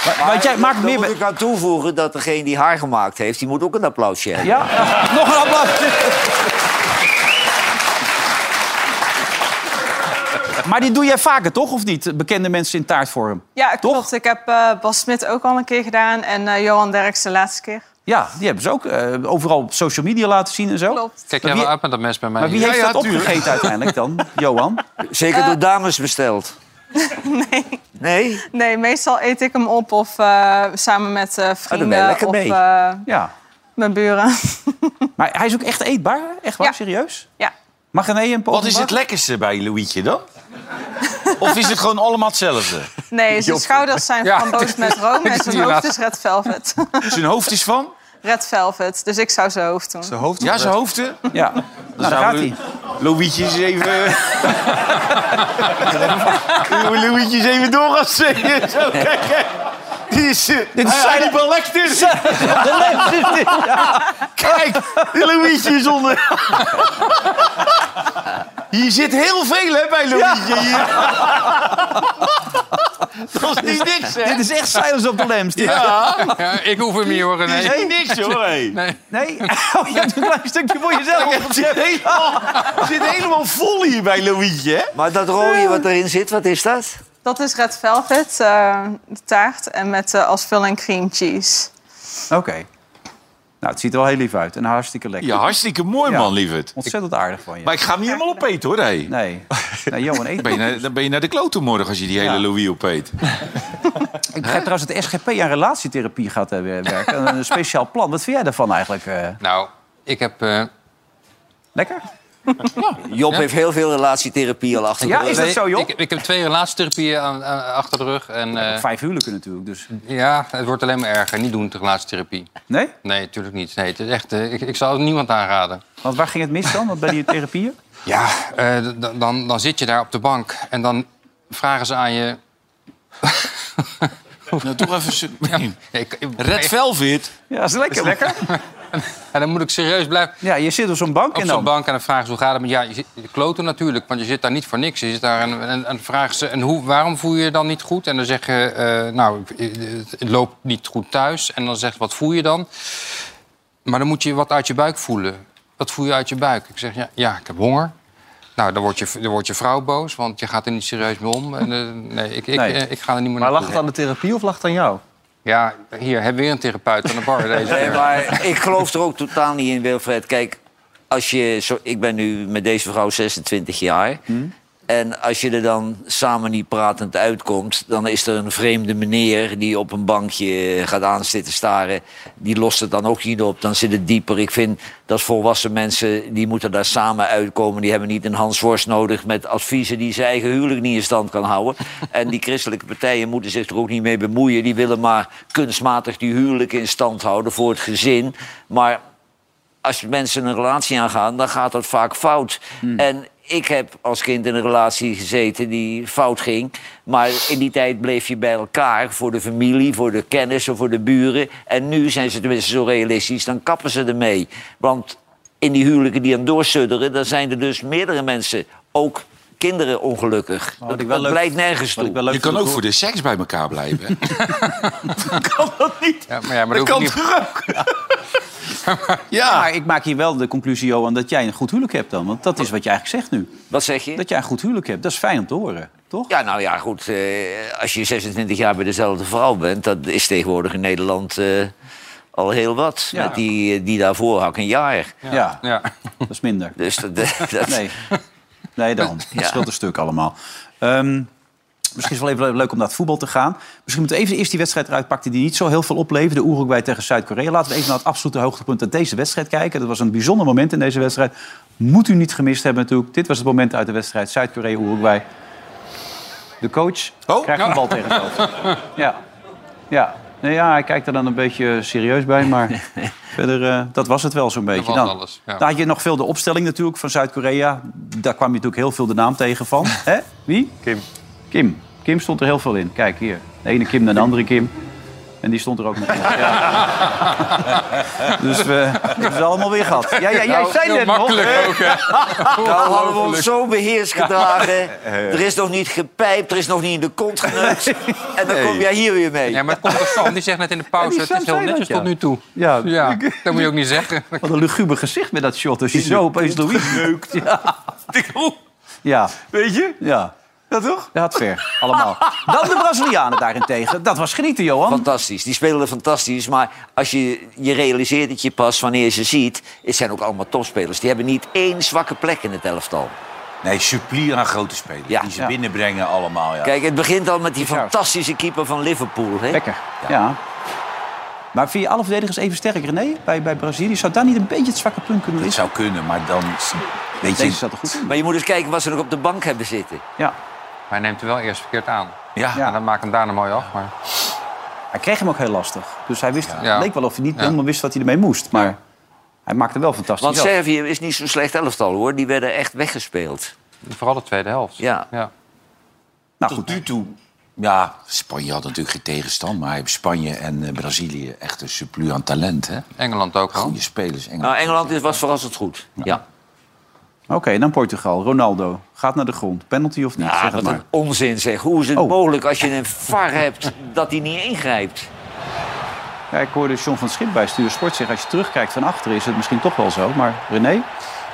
Maar, want jij maakt Dan meer... moet ik aan toevoegen dat degene die haar gemaakt heeft... die moet ook een applausje hebben. Ja? (laughs) Nog een applaus. Maar die doe jij vaker, toch? Of niet? Bekende mensen in taartvorm. Ja, klopt. Ik heb eh, Bas Smit ook al een keer gedaan en eh, Johan Derks de laatste keer. Ja, die hebben ze ook eh, overal op social media laten zien en zo. Klopt. Kijk jij wel uit met dat mes bij mij? Maar wie Ja, heeft ja, dat tuurlijk. opgegeten uiteindelijk dan, (laughs) Johan? Zeker door dames besteld. (laughs) nee. Nee? Nee, meestal eet ik hem op of eh, samen met eh, ben je vrienden lekker of mee. eh, Ja. mijn buren. (laughs) Maar hij is ook echt eetbaar? Echt waar? Ja. Serieus? ja. Mag er nee een Wat is het lekkerste bij Louietje dan? Of is het gewoon allemaal hetzelfde? Nee, zijn schouders zijn Ja. framboos met room (laughs) en zijn hoofd is red velvet. Zijn hoofd is van? Red velvet, dus ik zou zijn hoofd doen. Zijn hoofd Ja, zijn hoofdje. Ja. Nou, daar gaat hij. Louietje is even... (laughs) Louietje is even door gaan zingen. (laughs) Zo, kijk, kijk. Die is... Dit is zijn- lens dit. Ja. Kijk, die Louietje is onder... Hier zit heel veel hè, bij Louietje. Hier. (laughs) Dat is niet niks, hè? Dit is echt Silence op de dit. Ja, Ja, ik hoef hem niet hoor, dit René. is niet niks, hoor. hé. Nee. Nee? (laughs) Oh, je hebt een klein stukje voor jezelf. Het zit helemaal, het zit helemaal vol hier bij Louietje, hè? Maar dat rode wat erin zit, wat is dat? Dat is red velvet, eh, de taart, en met eh, als vulling cream cheese. Oké. Nou, het ziet er wel heel lief uit. En hartstikke lekker. Ja, hartstikke mooi, Ja. man, lieverd. Ontzettend aardig van je. Maar ik ga hem niet helemaal opeten, hoor. Hé. Nee. Nee, Johan, eet Dan (laughs) ben, je naar, dan ben je naar de klote morgen als je die hele Ja. Louis opeet. (laughs) Ik begrijp trouwens dat de SGP aan relatietherapie gaat eh, werken. Een speciaal plan. Wat vind jij daarvan eigenlijk? eh? Nou, ik heb... eh, Lekker? Job Ja? heeft heel veel relatietherapie al achter de Ja, rug. is dat zo, Job? ik, ik heb twee relatietherapieën aan, aan- achter de rug. En, eh, Vijf huwelijken natuurlijk. Dus. ja, het wordt alleen maar erger. Niet doen, de relatietherapie. Nee? Nee, natuurlijk niet. Nee, het is echt, eh, ik, ik zou het niemand aanraden. Want waar ging het mis dan? Bij die (laughs) therapieën? Ja, eh, dan, dan zit je daar op de bank en dan vragen ze aan je... Nou, toch even... (laughs) su- Ik, ik- Red Velvet. Ja, dat is lekker. lekker. (laughs) En dan moet ik serieus blijven. Ja, je zit op zo'n bank Op en zo'n dan... bank en dan vragen ze hoe gaat het met ja, je zit je kloten natuurlijk, want je zit daar niet voor niks. Je zit daar en, en, vragen ze en hoe, waarom voel je je dan niet goed? En dan zeg je eh, nou, het, loopt niet goed thuis. En dan zegt wat voel je dan? Maar dan moet je wat uit je buik voelen. Wat voel je uit je buik? Ik zeg ja, ja ik heb honger. Nou, dan wordt, je, dan wordt je vrouw boos, want je gaat er niet serieus mee om. En, eh, nee, ik, ik, Nee. eh, ik ga er niet meer Maar lag het aan de therapie of lag het aan jou? Ja, hier, heb weer een therapeut aan de bar. Deze Nee, maar ik geloof er ook totaal niet in, Wilfred. Kijk, als je zo, ik ben nu met deze vrouw 26 jaar. En als je er dan samen niet pratend uitkomt... dan is er een vreemde meneer die op een bankje gaat aanzitten staren. Die lost het dan ook niet op, dan zit het dieper. Ik vind dat volwassen mensen, die moeten daar samen uitkomen. Die hebben niet een Hans Worst nodig met adviezen... die zijn eigen huwelijk niet in stand kan houden. (laughs) En die christelijke partijen moeten zich er ook niet mee bemoeien. Die willen maar kunstmatig die huwelijk in stand houden voor het gezin. Maar als mensen een relatie aangaan, dan gaat dat vaak fout. En ik heb als kind in een relatie gezeten die fout ging. Maar in die tijd bleef je bij elkaar voor de familie, voor de kennissen, voor de buren. En nu zijn ze tenminste zo realistisch, dan kappen ze ermee. Want in die huwelijken die aan doorsudderen, dan zijn er dus meerdere mensen, ook kinderen, ongelukkig. dat ik wel dat leuk- blijkt nergens toe. wel leuk Je kan ook voor de seks bij elkaar blijven. (laughs) kan dat niet. Ja, maar ja, maar Dat dat kan niet... toch (laughs) ook? Ja. Maar ik maak hier wel de conclusie, Johan, dat jij een goed huwelijk hebt dan. Want dat is wat je eigenlijk zegt nu. Wat zeg je? Dat jij een goed huwelijk hebt. Dat is fijn om te horen, toch? Ja, nou ja, goed. eh, als je 26 jaar bij dezelfde vrouw bent, dat is tegenwoordig in Nederland eh, al heel wat. Ja. Met die, eh, die daarvoor had ik een jaar. Ja. Ja. dat is minder. Dus dat, (laughs) dat, Nee, nee daarom. (laughs) Het Ja. scheelt een stuk allemaal. Ehm, misschien is het wel even leuk om naar het voetbal te gaan. Misschien moeten we even eerst die wedstrijd eruit pakken... die niet zo heel veel opleverde. Uruguay tegen Zuid-Korea. Laten we even naar het absolute hoogtepunt uit deze wedstrijd kijken. Dat was een bijzonder moment in deze wedstrijd. Moet u niet gemist hebben natuurlijk. Dit was het moment uit de wedstrijd Zuid-Korea-Uruguay. De coach krijgt een bal tegen. (laughs) Ja, ja. Nee, ja, hij kijkt er dan een beetje serieus bij, maar (laughs) verder, eh, dat was het wel zo'n beetje. was Dan, alles, ja. dan had je nog veel de opstelling natuurlijk van Zuid-Korea. Daar kwam je natuurlijk heel veel de naam tegen van. (laughs) Hè? Wie? Kim. Kim. Kim stond er heel veel in. Kijk hier. De ene Kim naar de andere Kim. En die stond er ook nog in. Ja. Dus we hebben ze allemaal weer gehad. Ja, ja, jij Nou, zei net nog. makkelijk hè? ook, hè? Nou hadden we ons zo beheerst gedragen. Er is nog niet gepijpt, er is nog niet in de kont geneukt. En dan kom jij hier weer mee. Ja, maar het komt door Sam. Die zegt net in de pauze, het is heel netjes dat, tot nu toe. Ja. ja, dat moet je ook niet zeggen. Wat een luguber gezicht met dat shot. Als je zo opeens Louis neukt. Ja. (laughs) ja. Weet je? Ja. Ja, toch? Dat ver, allemaal. Dan de Brazilianen daarentegen. Dat was genieten, Johan. Fantastisch, die spelen fantastisch. Maar als je, je realiseert het je pas wanneer je ze ziet... het zijn ook allemaal topspelers. Die hebben niet één zwakke plek in het elftal. Nee, supplie aan grote spelers. Ja. Die ze Ja. binnenbrengen allemaal. Ja. Kijk, het begint al met die fantastische keeper van Liverpool. Hè? Lekker. Ja. Maar vind je alle verdedigers even sterk, René, bij, bij Brazilië? Zou daar niet een beetje het zwakke punt kunnen Het liggen? zou kunnen, maar dan... Weet je, Deze zat er goed in. Maar je moet eens kijken wat ze nog op de bank hebben zitten. Ja. Maar hij neemt er wel eerst verkeerd aan. Ja. En dan maakt hem daarna mooi af. Maar... Hij kreeg hem ook heel lastig. Dus hij wist, Ja. het leek wel of hij niet Ja. helemaal wist wat hij ermee moest. Maar hij maakte wel fantastisch Want. Servië is niet zo'n slecht elftal, hoor. Die werden echt weggespeeld. Vooral de tweede helft. Ja. ja. Nou, Tot nu toe... Ja, Spanje had natuurlijk geen tegenstand. Maar Spanje en eh, Brazilië echt een surplus aan talent. Hè? Engeland ook al. Goede spelers. Engeland. Nou, Engeland was verrassend goed. Ja. Oké, dan Portugal. Ronaldo gaat naar de grond. Penalty of niet? Ja, zeg het wat maar. een onzin zeg. Hoe is het Oh. mogelijk als je een VAR hebt dat hij niet ingrijpt? Ja, ik hoorde John van Schip bij Stuur Sport zeggen... als je terugkijkt van achteren is het misschien toch wel zo. Maar René?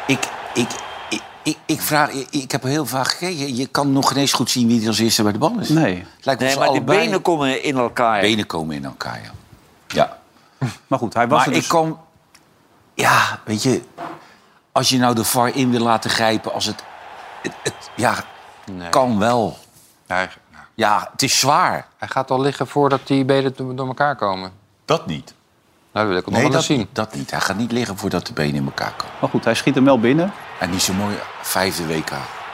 Ik, ik, ik, ik, ik vraag, ik, ik heb heel vaak gekeken. Je kan nog geen eens goed zien wie er als eerste bij de bal is. Nee. Het lijkt Nee, maar de allebei- benen komen in elkaar. benen komen in elkaar, ja. ja. Maar goed, hij was Maar er dus... ik kan... Ja, weet je... Als je nou de VAR in wil laten grijpen als het... het, het- ja, Nee. kan wel. Hij, Ja, het is zwaar. hij gaat al liggen voordat die benen door elkaar komen. Dat niet. Nou, dat wil ik ook nog Nee, wel dat, zien. niet, dat niet. Hij gaat niet liggen voordat de benen in elkaar komen. Maar goed, hij schiet hem wel binnen. En niet zo mooi vijfde WK.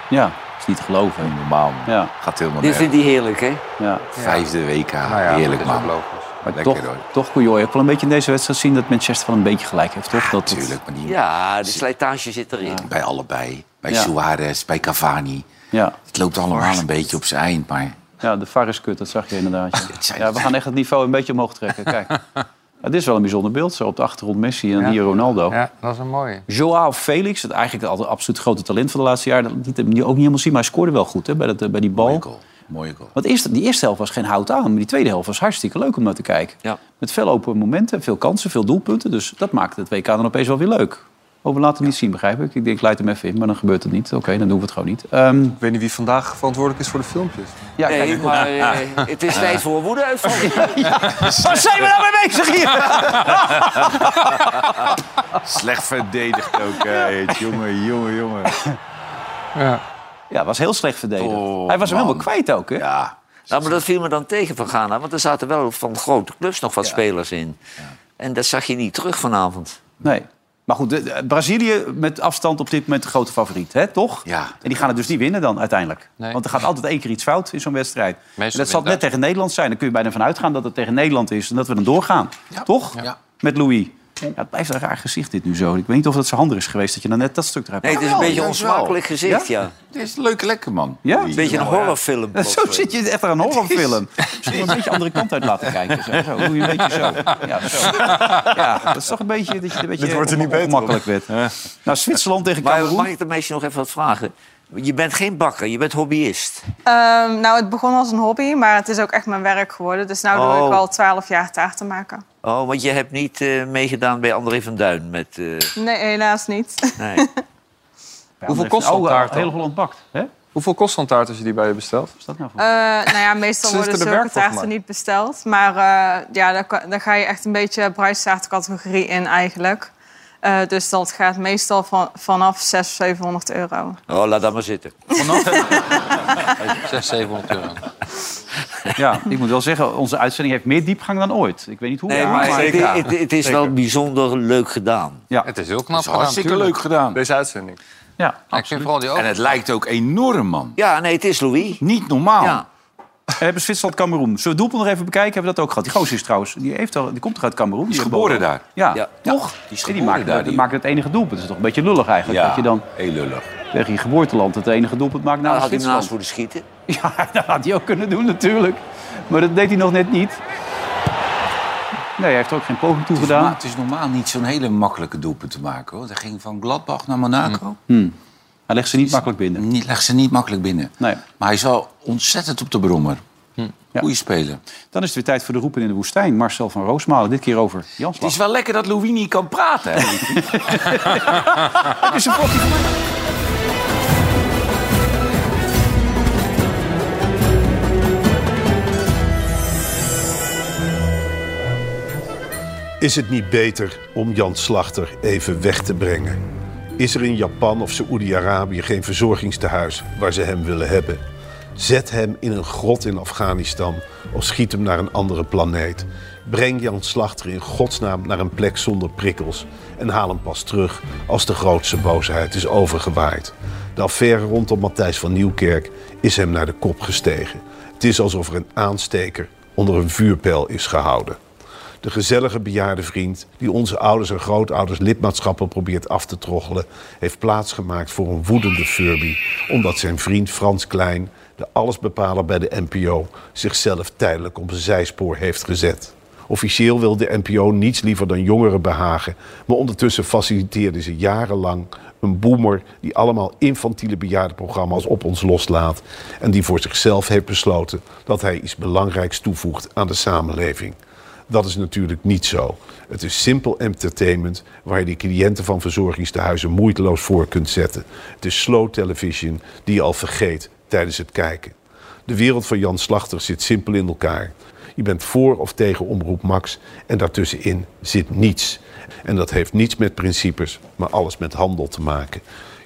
Ja, is niet te geloven. Normaal, man. Ja, Gaat helemaal Dit vindt hij heerlijk, hè? ja. Vijfde WK. Nou ja, Heerlijk, dat is ook man. Maar Lekker, toch, hoor. toch kon je ook wel een beetje in deze wedstrijd zien... dat Manchester wel een beetje gelijk heeft, toch? dat het- Tuurlijk, maar die, Ja, de slijtage zit erin. bij allebei. Bij Ja. Suarez, bij Cavani. Ja. Het loopt allemaal een beetje op zijn eind, maar... Ja, de VAR is kut, dat zag je inderdaad. Ja. (laughs) Het Ja, we gaan echt het niveau een beetje omhoog trekken. Kijk. (laughs) Ja, dit is wel een bijzonder beeld, zo op de achtergrond Messi en hier Ronaldo. Ja, dat is een mooie. Joao Felix, het eigenlijk altijd absoluut grote talent van de laatste jaren. Dat liet hem ook niet helemaal zien, maar hij scoorde wel goed hè, bij, dat, eh, bij die bal. Mooie goal. Want eerst, die eerste helft was geen hout aan, maar die tweede helft was hartstikke leuk om naar te kijken. Ja. Met veel open momenten, veel kansen, veel doelpunten. Dus dat maakte het WK dan opeens wel weer leuk. Oh, we laten het niet zien, begrijp ik. Ik denk, ik leid hem even in, maar dan gebeurt het niet. Oké, dan doen we het gewoon niet. Ehm, Ik weet niet wie vandaag verantwoordelijk is voor de filmpjes. ja, Nee, kijk, maar (laughs) eh, het is tijd voor. Waar zijn we nou mee bezig hier? (laughs) Slecht verdedigd ook. eh, jongen, jongen, jongen. Ja. Ja, was heel slecht verdedigd. Oh, hij was hem man. helemaal kwijt ook, hè? Ja. Nou, maar dat viel me dan tegen van Ghana. Want er zaten wel van grote clubs nog wat spelers in. En dat zag je niet terug vanavond. Nee. Maar goed, de- de- Brazilië met afstand op dit moment de grote favoriet, hè? toch? Ja. En die gaan het dus niet winnen dan uiteindelijk. Nee. Want er gaat altijd één keer iets fout in zo'n wedstrijd. Meestal en dat zal net tegen Nederland zijn. Dan kun je bijna vanuit gaan dat het tegen Nederland is en dat we dan doorgaan. Toch? Ja. Met Louis. Ja, het blijft een raar gezicht dit nu zo. Ik weet niet of het zo handig is geweest dat je dan net dat stuk eruit Nee, het is een Jawel, beetje juist onsmakelijk gezicht, ja. Dit is een leuke lekker, man. Ja? Een beetje een horrorfilm. (laughs) Zo zit je echt aan een (laughs) horrorfilm. Misschien een beetje de andere kant uit laten kijken. Zo, zo doe je een beetje zo. Ja, zo. Ja, dat is toch een beetje dat je een beetje Dit wordt er niet beter op. makkelijk werd. Nou, Zwitserland tegen Maar Cameroen. mag ik de meisje nog even wat vragen? Je bent geen bakker, je bent hobbyist. Ehm, nou, het begon als een hobby, maar het is ook echt mijn werk geworden. Dus nu doe Oh. ik al 12 jaar taarten maken. Oh, want je hebt niet eh, meegedaan bij André van Duin met... eh, Nee, helaas niet. nee. (laughs) Ja, Hoeveel kost oh, taart Heel dan? Holland bakt. Hè? Hoeveel kost zo'n taart als je die bij je bestelt? Is dat nou Eh, nou ja, meestal worden de zulke voor taarten niet besteld. Maar eh, ja, daar ga je echt een beetje bruidstaartcategorie in eigenlijk. Eh, dus dat gaat meestal van, vanaf 600, 700 euro. Oh, laat dat maar zitten. 600, 700 (laughs) euro. Ja, ik moet wel zeggen, onze uitzending heeft meer diepgang dan ooit. Ik weet niet hoe. Nee, Ja, maar het, het- het is wel bijzonder leuk gedaan. Ja. Het is heel knap is hartstikke gedaan, leuk gedaan. Deze uitzending. Ja, Ik vind vooral die ook. En het lijkt ook enorm, man. Ja, nee, het is Louis. Niet normaal. Ja. We hebben Zwitserland, Cameroen. Zullen we het doelpunt nog even bekijken? Hebben we dat ook gehad? Die gozer is trouwens, die, heeft al, die komt toch uit Cameroen? Die is geboren daar. Ja, Ja. toch? Die is En geboren maken, daar, die die- maken het enige doelpunt. Dat is toch een beetje lullig eigenlijk. Ja, Dat je dan heel lullig. tegen je geboorteland het enige doelpunt maakt Nou, had hij naast moeten schieten. (laughs) Ja, dat had hij ook kunnen doen natuurlijk. Maar dat deed hij nog net niet. Nee, hij heeft er ook geen poging toe Het is, normaal, gedaan. het is normaal niet zo'n hele makkelijke doelpunt te maken. Hoor. Hij ging van Gladbach naar Monaco. Hmm. Hij legt ze niet makkelijk binnen. Niet, legt ze niet makkelijk binnen. Nee. Maar hij is wel ontzettend op de brommer. Ja. Goeie speler. Dan is het weer tijd voor de roepen in de woestijn. Marcel van Roosmalen, dit keer over Jan Het is wel lekker dat Louis niet kan praten. hè? Het (laughs) is een potje. Is het niet beter om Jan Slachter even weg te brengen? Is er in Japan of Saoedi-Arabië geen verzorgingstehuis waar ze hem willen hebben? Zet hem in een grot in Afghanistan of schiet hem naar een andere planeet. Breng Jan Slachter in godsnaam naar een plek zonder prikkels en haal hem pas terug als de grootste boosheid is overgewaaid. De affaire rondom Matthijs van Nieuwkerk is hem naar de kop gestegen. Het is alsof er een aansteker onder een vuurpijl is gehouden. De gezellige bejaarde vriend die onze ouders en grootouders lidmaatschappen probeert af te troggelen, heeft plaatsgemaakt voor een woedende Furby, omdat zijn vriend Frans Klein, de allesbepaler bij de NPO, zichzelf tijdelijk op een zijspoor heeft gezet. Officieel wil de NPO niets liever dan jongeren behagen, maar ondertussen faciliteerde ze jarenlang een boomer die allemaal infantiele bejaardenprogramma's op ons loslaat en die voor zichzelf heeft besloten dat hij iets belangrijks toevoegt aan de samenleving. Dat is natuurlijk niet zo. Het is simpel entertainment waar je de cliënten van verzorgingstehuizen moeiteloos voor kunt zetten. Het is slow television die je al vergeet tijdens het kijken. De wereld van Jan Slachter zit simpel in elkaar. Je bent voor of tegen Omroep Max en daartussenin zit niets. En dat heeft niets met principes, maar alles met handel te maken.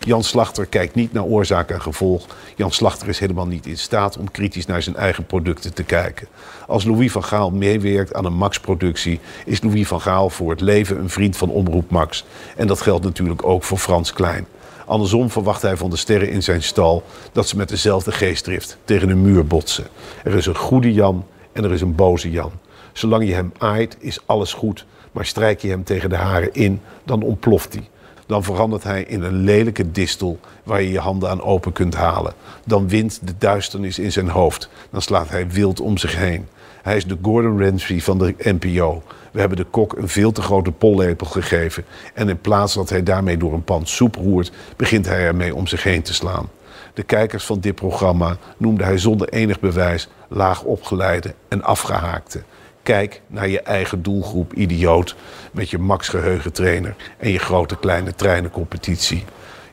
Jan Slachter kijkt niet naar oorzaak en gevolg. Jan Slachter is helemaal niet in staat om kritisch naar zijn eigen producten te kijken. Als Louis van Gaal meewerkt aan een Max-productie, is Louis van Gaal voor het leven een vriend van Omroep Max. En dat geldt natuurlijk ook voor Frans Klein. Andersom verwacht hij van de sterren in zijn stal dat ze met dezelfde geestdrift tegen een muur botsen. Er is een goede Jan en er is een boze Jan. Zolang je hem aait, is alles goed. Maar strijk je hem tegen de haren in, dan ontploft hij. Dan verandert hij in een lelijke distel waar je je handen aan open kunt halen. Dan wint de duisternis in zijn hoofd. Dan slaat hij wild om zich heen. Hij is de Gordon Ramsay van de NPO. We hebben de kok een veel te grote pollepel gegeven. En in plaats dat hij daarmee door een pan soep roert, begint hij ermee om zich heen te slaan. De kijkers van dit programma noemde hij zonder enig bewijs laag opgeleide en afgehaakte. Kijk naar je eigen doelgroep, idioot, met je Max geheugentrainer en je grote kleine treinencompetitie.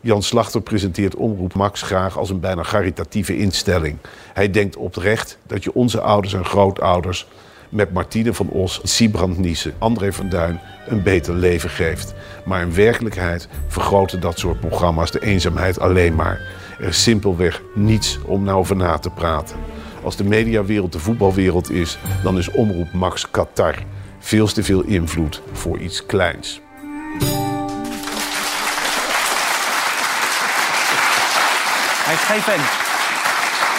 Jan Slachter presenteert Omroep Max graag als een bijna caritatieve instelling. Hij denkt oprecht dat je onze ouders en grootouders met Martine van Os, Siebrand Niesen, André van Duin een beter leven geeft. Maar in werkelijkheid vergroten dat soort programma's de eenzaamheid alleen maar. Er is simpelweg niets om nou over na te praten. Als de mediawereld de voetbalwereld is, dan is Omroep Max Qatar. Veel te veel invloed voor iets kleins. Hij is geen fan.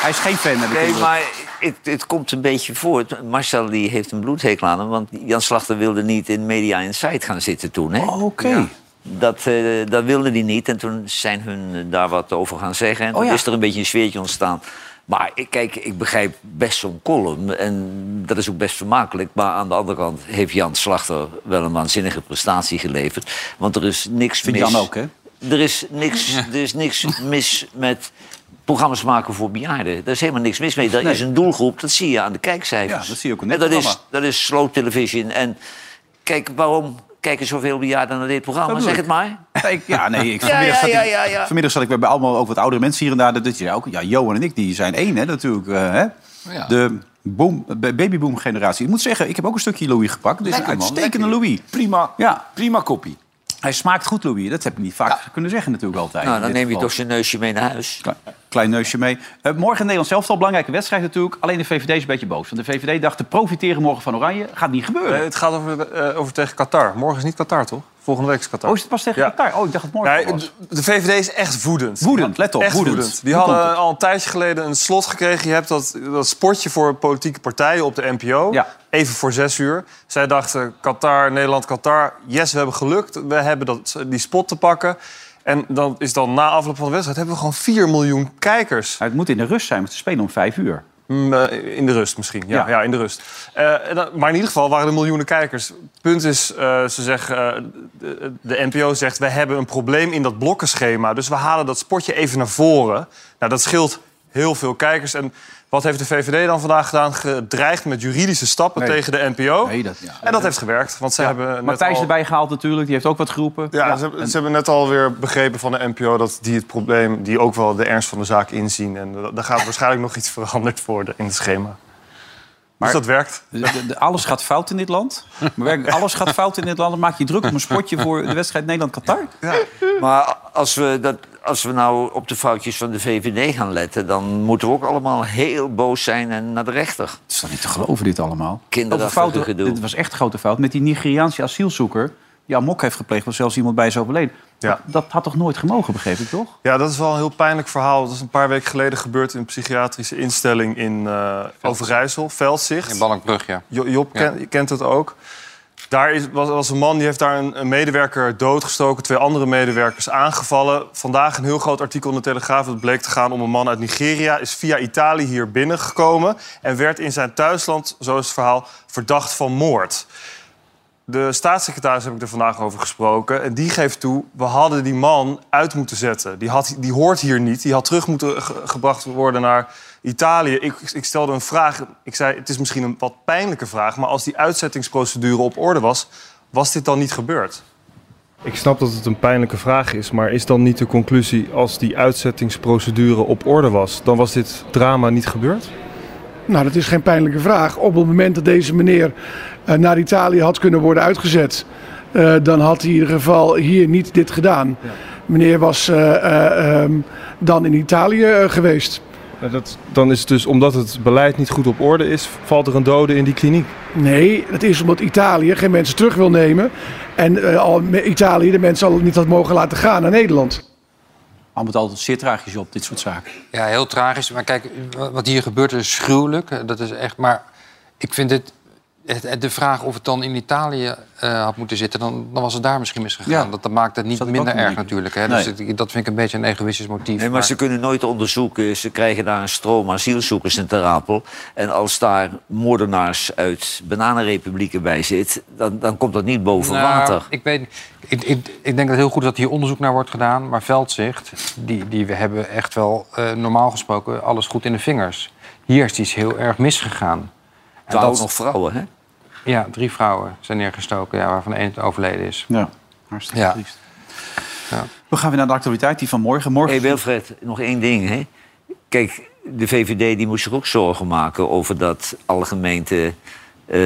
Hij is geen fan. heb ik Nee, maar het, het komt een beetje voor. Marcel die heeft een bloedhekel aan hem. Want Jan Slachter wilde niet in Media Insight gaan zitten toen. hè? Oh, Oké. Ja. Dat, eh, dat wilde hij niet. En toen zijn hun eh, daar wat over gaan zeggen. En toen Oh ja. is er een beetje een sfeertje ontstaan. Maar ik- kijk, ik begrijp best zo'n column. En dat is ook best vermakelijk. Maar aan de andere kant heeft Jan Slachter wel een waanzinnige prestatie geleverd. Want er is niks Vindt mis... Jan ook, hè? Er is niks, er is niks mis met programma's maken voor bejaarden. Daar is helemaal niks mis mee. Dat Nee. is een doelgroep, dat zie je aan de kijkcijfers. Ja, dat zie je ook in En dat is, dat is slow television. En kijk, waarom... kijken zoveel bejaarden naar dit programma? Zeg het maar. Ik- ja, nee, ik, (laughs) Ja, vanmiddag, ja, zat ja, ik, ja, ja. vanmiddag zat ik bij, bij allemaal over wat oudere mensen hier en daar. Dat je ook, ja, Johan en ik, die zijn één, hè, natuurlijk. eh, hè? Ja. De boom, babyboom generatie. Ik moet zeggen, ik heb ook een stukje Louis gepakt. Dit is een uitstekende lekker. Louis. Prima, Ja. prima koppie. Hij smaakt goed, Louis. Dat heb ik niet vaak kunnen zeggen natuurlijk altijd. Nou, dan neem je toch zijn neusje mee naar huis. Klein, klein neusje mee. Eh, morgen Nederland zelf al belangrijke wedstrijd natuurlijk. Alleen de VVD is een beetje boos. Want de VVD dacht te profiteren morgen van Oranje. Gaat niet gebeuren. Nee, het gaat over, eh, over tegen Qatar. Morgen is niet Qatar, toch? Volgende week is Qatar. Oh, is het pas tegen Ja. Qatar? Oh, ik dacht het morgen Nee, was. de- VVD is echt woedend. Woedend, let op, Echt woedend. woedend. Die Hoe hadden al een tijdje geleden een slot gekregen. Je hebt dat, dat sportje voor politieke partijen op de NPO. Even voor zes uur. Zij dachten, Qatar, Nederland, Qatar. Yes, we hebben gelukt. We hebben dat, die spot te pakken. En dan is dan na afloop van de wedstrijd... hebben we gewoon 4 miljoen kijkers. Het moet in de rust zijn, want ze spelen om vijf uur. Mm, eh, in de rust misschien, ja, Ja. ja. in de rust. Eh, maar in ieder geval waren er miljoenen kijkers. Punt is, eh, ze zeggen, de, de NPO zegt... we hebben een probleem in dat blokkenschema. Dus we halen dat spotje even naar voren. Nou, dat scheelt heel veel kijkers. En wat heeft de VVD dan vandaag gedaan? Gedreigd met juridische stappen Nee. tegen de NPO. Nee, dat- ja. En dat heeft gewerkt. Want ze hebben net Matthijs al- erbij gehaald natuurlijk. Die heeft ook wat geroepen. ja, ze, hebben- ze hebben net alweer begrepen van de NPO dat die het probleem, die ook wel de ernst van de zaak inzien. En da- daar gaat waarschijnlijk nog iets veranderd worden in het schema. Maar dus dat werkt. De- de- de- alles gaat fout in dit land. Maar alles gaat fout in dit land. Dan maak je druk om een spotje voor de wedstrijd Nederland-Qatar. (laughs) Maar als we, dat, als we nou op de foutjes van de VVD gaan letten... dan moeten we ook allemaal heel boos zijn en naar de rechter. Het is toch niet te geloven dit allemaal? Kinderachtige gedoe. Dit was echt grote fout. Met die Nigeriaanse asielzoeker die amok heeft gepleegd... waar zelfs iemand bij is overleden. Ja. Dat had toch nooit gemogen, begreep ik toch? Ja, dat is wel een heel pijnlijk verhaal. Dat is een paar weken geleden gebeurd in een psychiatrische instelling in eh, Overijssel, Veldzicht. In Balkbrug, ja. Jo- Job Ja. ken- kent het ook. Daar is, was, was een man die heeft daar een, een medewerker doodgestoken, twee andere medewerkers aangevallen. Vandaag een heel groot artikel in de Telegraaf. Het bleek te gaan om een man uit Nigeria. Is via Italië hier binnengekomen en werd in zijn thuisland, zo is het verhaal, verdacht van moord. De staatssecretaris heb ik er vandaag over gesproken. En die geeft toe, we hadden die man uit moeten zetten. Die, had, die hoort hier niet. Die had terug moeten ge- gebracht worden naar Italië. Ik, ik stelde een vraag. Ik zei, het is misschien een wat pijnlijke vraag... maar als die uitzettingsprocedure op orde was... was dit dan niet gebeurd? Ik snap dat het een pijnlijke vraag is, maar is dan niet de conclusie... als die uitzettingsprocedure op orde was... dan was dit drama niet gebeurd? Nou, dat is geen pijnlijke vraag. Op het moment dat deze meneer eh, naar Italië had kunnen worden uitgezet, eh, dan had hij in ieder geval hier niet dit gedaan. Meneer was eh, eh, ehm, dan in Italië geweest. Dat, dan is het dus omdat het beleid niet goed op orde is... valt er een dode in die kliniek? Nee, dat is omdat Italië geen mensen terug wil nemen. En al Italië de mensen al niet had mogen laten gaan naar Nederland. Allemaal het altijd zeer tragisch op, dit soort zaken. Ja, heel tragisch. Maar kijk, wat hier gebeurt is gruwelijk. Dat is echt. Maar ik vind het. De vraag of het dan in Italië eh, had moeten zitten, dan, dan was het daar misschien misgegaan. Ja. Dat, dat maakt het niet Zat minder erg natuurlijk. Hè? Nee. Dus het- dat vind ik een beetje een egoïstisch motief. Nee, maar ze kunnen nooit onderzoeken. Ze krijgen daar een stroom asielzoekers in Ter Apel. En als daar moordenaars uit bananenrepublieken bij zit... dan, dan komt dat niet boven Nou, water. Ik, weet, ik, ik, ik denk dat heel goed dat hier onderzoek naar wordt gedaan. Maar Veldzicht, die, die we hebben echt wel eh, normaal gesproken alles goed in de vingers. Hier is iets heel erg misgegaan. En ook nog vrouwen, hè? Ja, drie vrouwen zijn neergestoken, ja, waarvan één overleden is. Ja, hartstikke Ja. triest. We gaan weer naar de actualiteit, die van morgen. morgen Hé, hey Wilfred, nog één ding, hè? Kijk, de VVD die moest zich ook zorgen maken over dat alle gemeenten eh,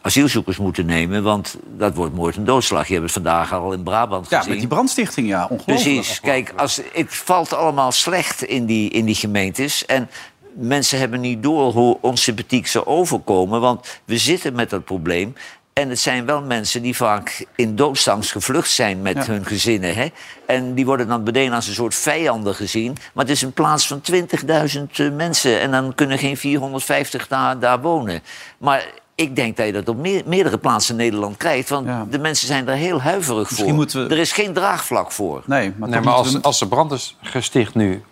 asielzoekers moeten nemen. Want dat wordt moord en doodslag. Je hebt het vandaag al in Brabant Ja, gezien. met die brandstichting, ja. Ongelooflijk. Precies. Kijk, als, het valt allemaal slecht in die, in die gemeentes. En mensen hebben niet door hoe onsympathiek ze overkomen. Want we zitten met dat probleem. En het zijn wel mensen die vaak in doodsangst gevlucht zijn met Ja. hun gezinnen. Hè? En die worden dan meteen als een soort vijanden gezien. Maar het is een plaats van 20.000 eh, mensen. En dan kunnen geen 450 daar, daar wonen. Maar ik denk dat je dat op meer- meerdere plaatsen in Nederland krijgt. Want de mensen zijn er heel huiverig Misschien voor. moeten we- Er is geen draagvlak voor. Nee, maar, Nee, als, we- als de brand is gesticht nu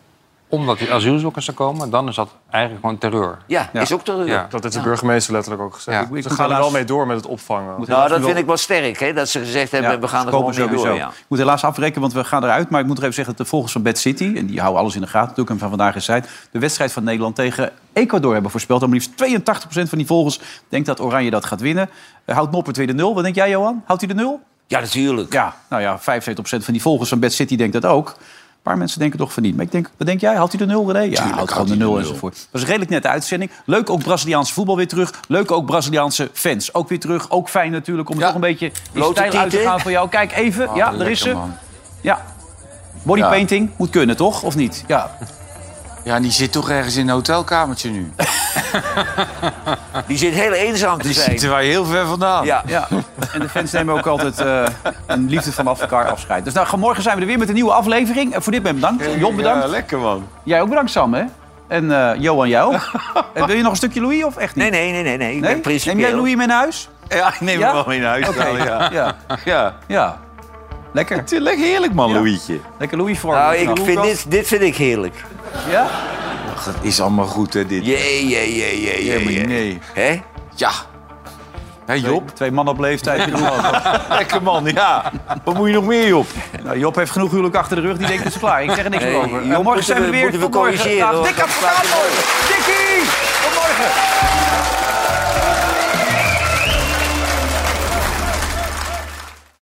omdat die asielzoekers er komen... dan is dat eigenlijk gewoon terreur. Ja, is ook terreur. Ja. Dat heeft de burgemeester letterlijk ook gezegd. Ja. Ze Ik moet gaan er wel mee door met het opvangen. Nou, dat vind ik wel sterk, hè, dat ze gezegd hebben, Ja, we gaan er gewoon mee door. Ik moet helaas afrekenen, want we gaan eruit. Maar ik moet er even zeggen dat de volgers van Bad City... en die houden alles in de gaten natuurlijk, en van vandaag is tijd... de wedstrijd van Nederland tegen Ecuador hebben voorspeld. En maar liefst 82% van die volgers denkt dat Oranje dat gaat winnen. Uh, houdt Noppert weer de nul. Wat denk jij, Johan? Houdt hij de nul? Ja, natuurlijk. Ja, nou ja, 75% van die volgers van Bad City denkt dat ook. Paar mensen denken toch van niet. Maar ik denk, wat denk jij? Houdt hij de nul, René? Ja, houdt gewoon de de nul nul. enzovoort. Dat was een redelijk nette uitzending. Leuk ook Braziliaanse voetbal weer terug. Leuk ook Braziliaanse fans. Ook weer terug. Ook fijn natuurlijk om toch een beetje in Blote stijl uit te gaan voor jou. Kijk even. Oh, ja, daar is ze. man. Ja. Bodypainting moet kunnen, toch? Of niet? Ja. Ja, en die zit toch ergens in een hotelkamertje nu. (laughs) Die zit heel eenzaam te Die zijn. zitten wij heel ver vandaan. Ja. Ja, en de fans nemen ook altijd eh, een liefde vanaf elkaar afscheid. Dus nou, morgen zijn we er weer met een nieuwe aflevering. En voor dit moment bedankt. Jon, bedankt. Ja, lekker man. Jij ook bedankt, Sam, hè? En eh, Johan, jou ook. (laughs) En wil je nog een stukje Louis of echt niet? Nee, nee, nee, nee. nee. Ik ben principieel. Neem jij Louis mee naar huis? Ja, ik neem Ja? hem wel mee naar huis. Oké, wel, ja. ja. ja. Lekker. Het is lekker heerlijk man, Ja. Louietje. Lekker Louis voor. Nou, ik vind dit, dit vind ik heerlijk. Ja? Ach, dat is allemaal goed, hè, dit. Jee, jee, jee, jee, Ja, jee. nee. Hè? Ja. Hé, Job? Twee, twee mannen op leeftijd. die doen wel. Lekker man, ja. Wat moet je nog meer, Job? nou, Job heeft genoeg huwelijk achter de rug. Die denkt dat ze klaar. Ik zeg er niks meer over. Job En morgen zijn we we- weer. moeten we corrigeren, hoor. Dik advocaat slaat morgen. Dikkie! Tot morgen.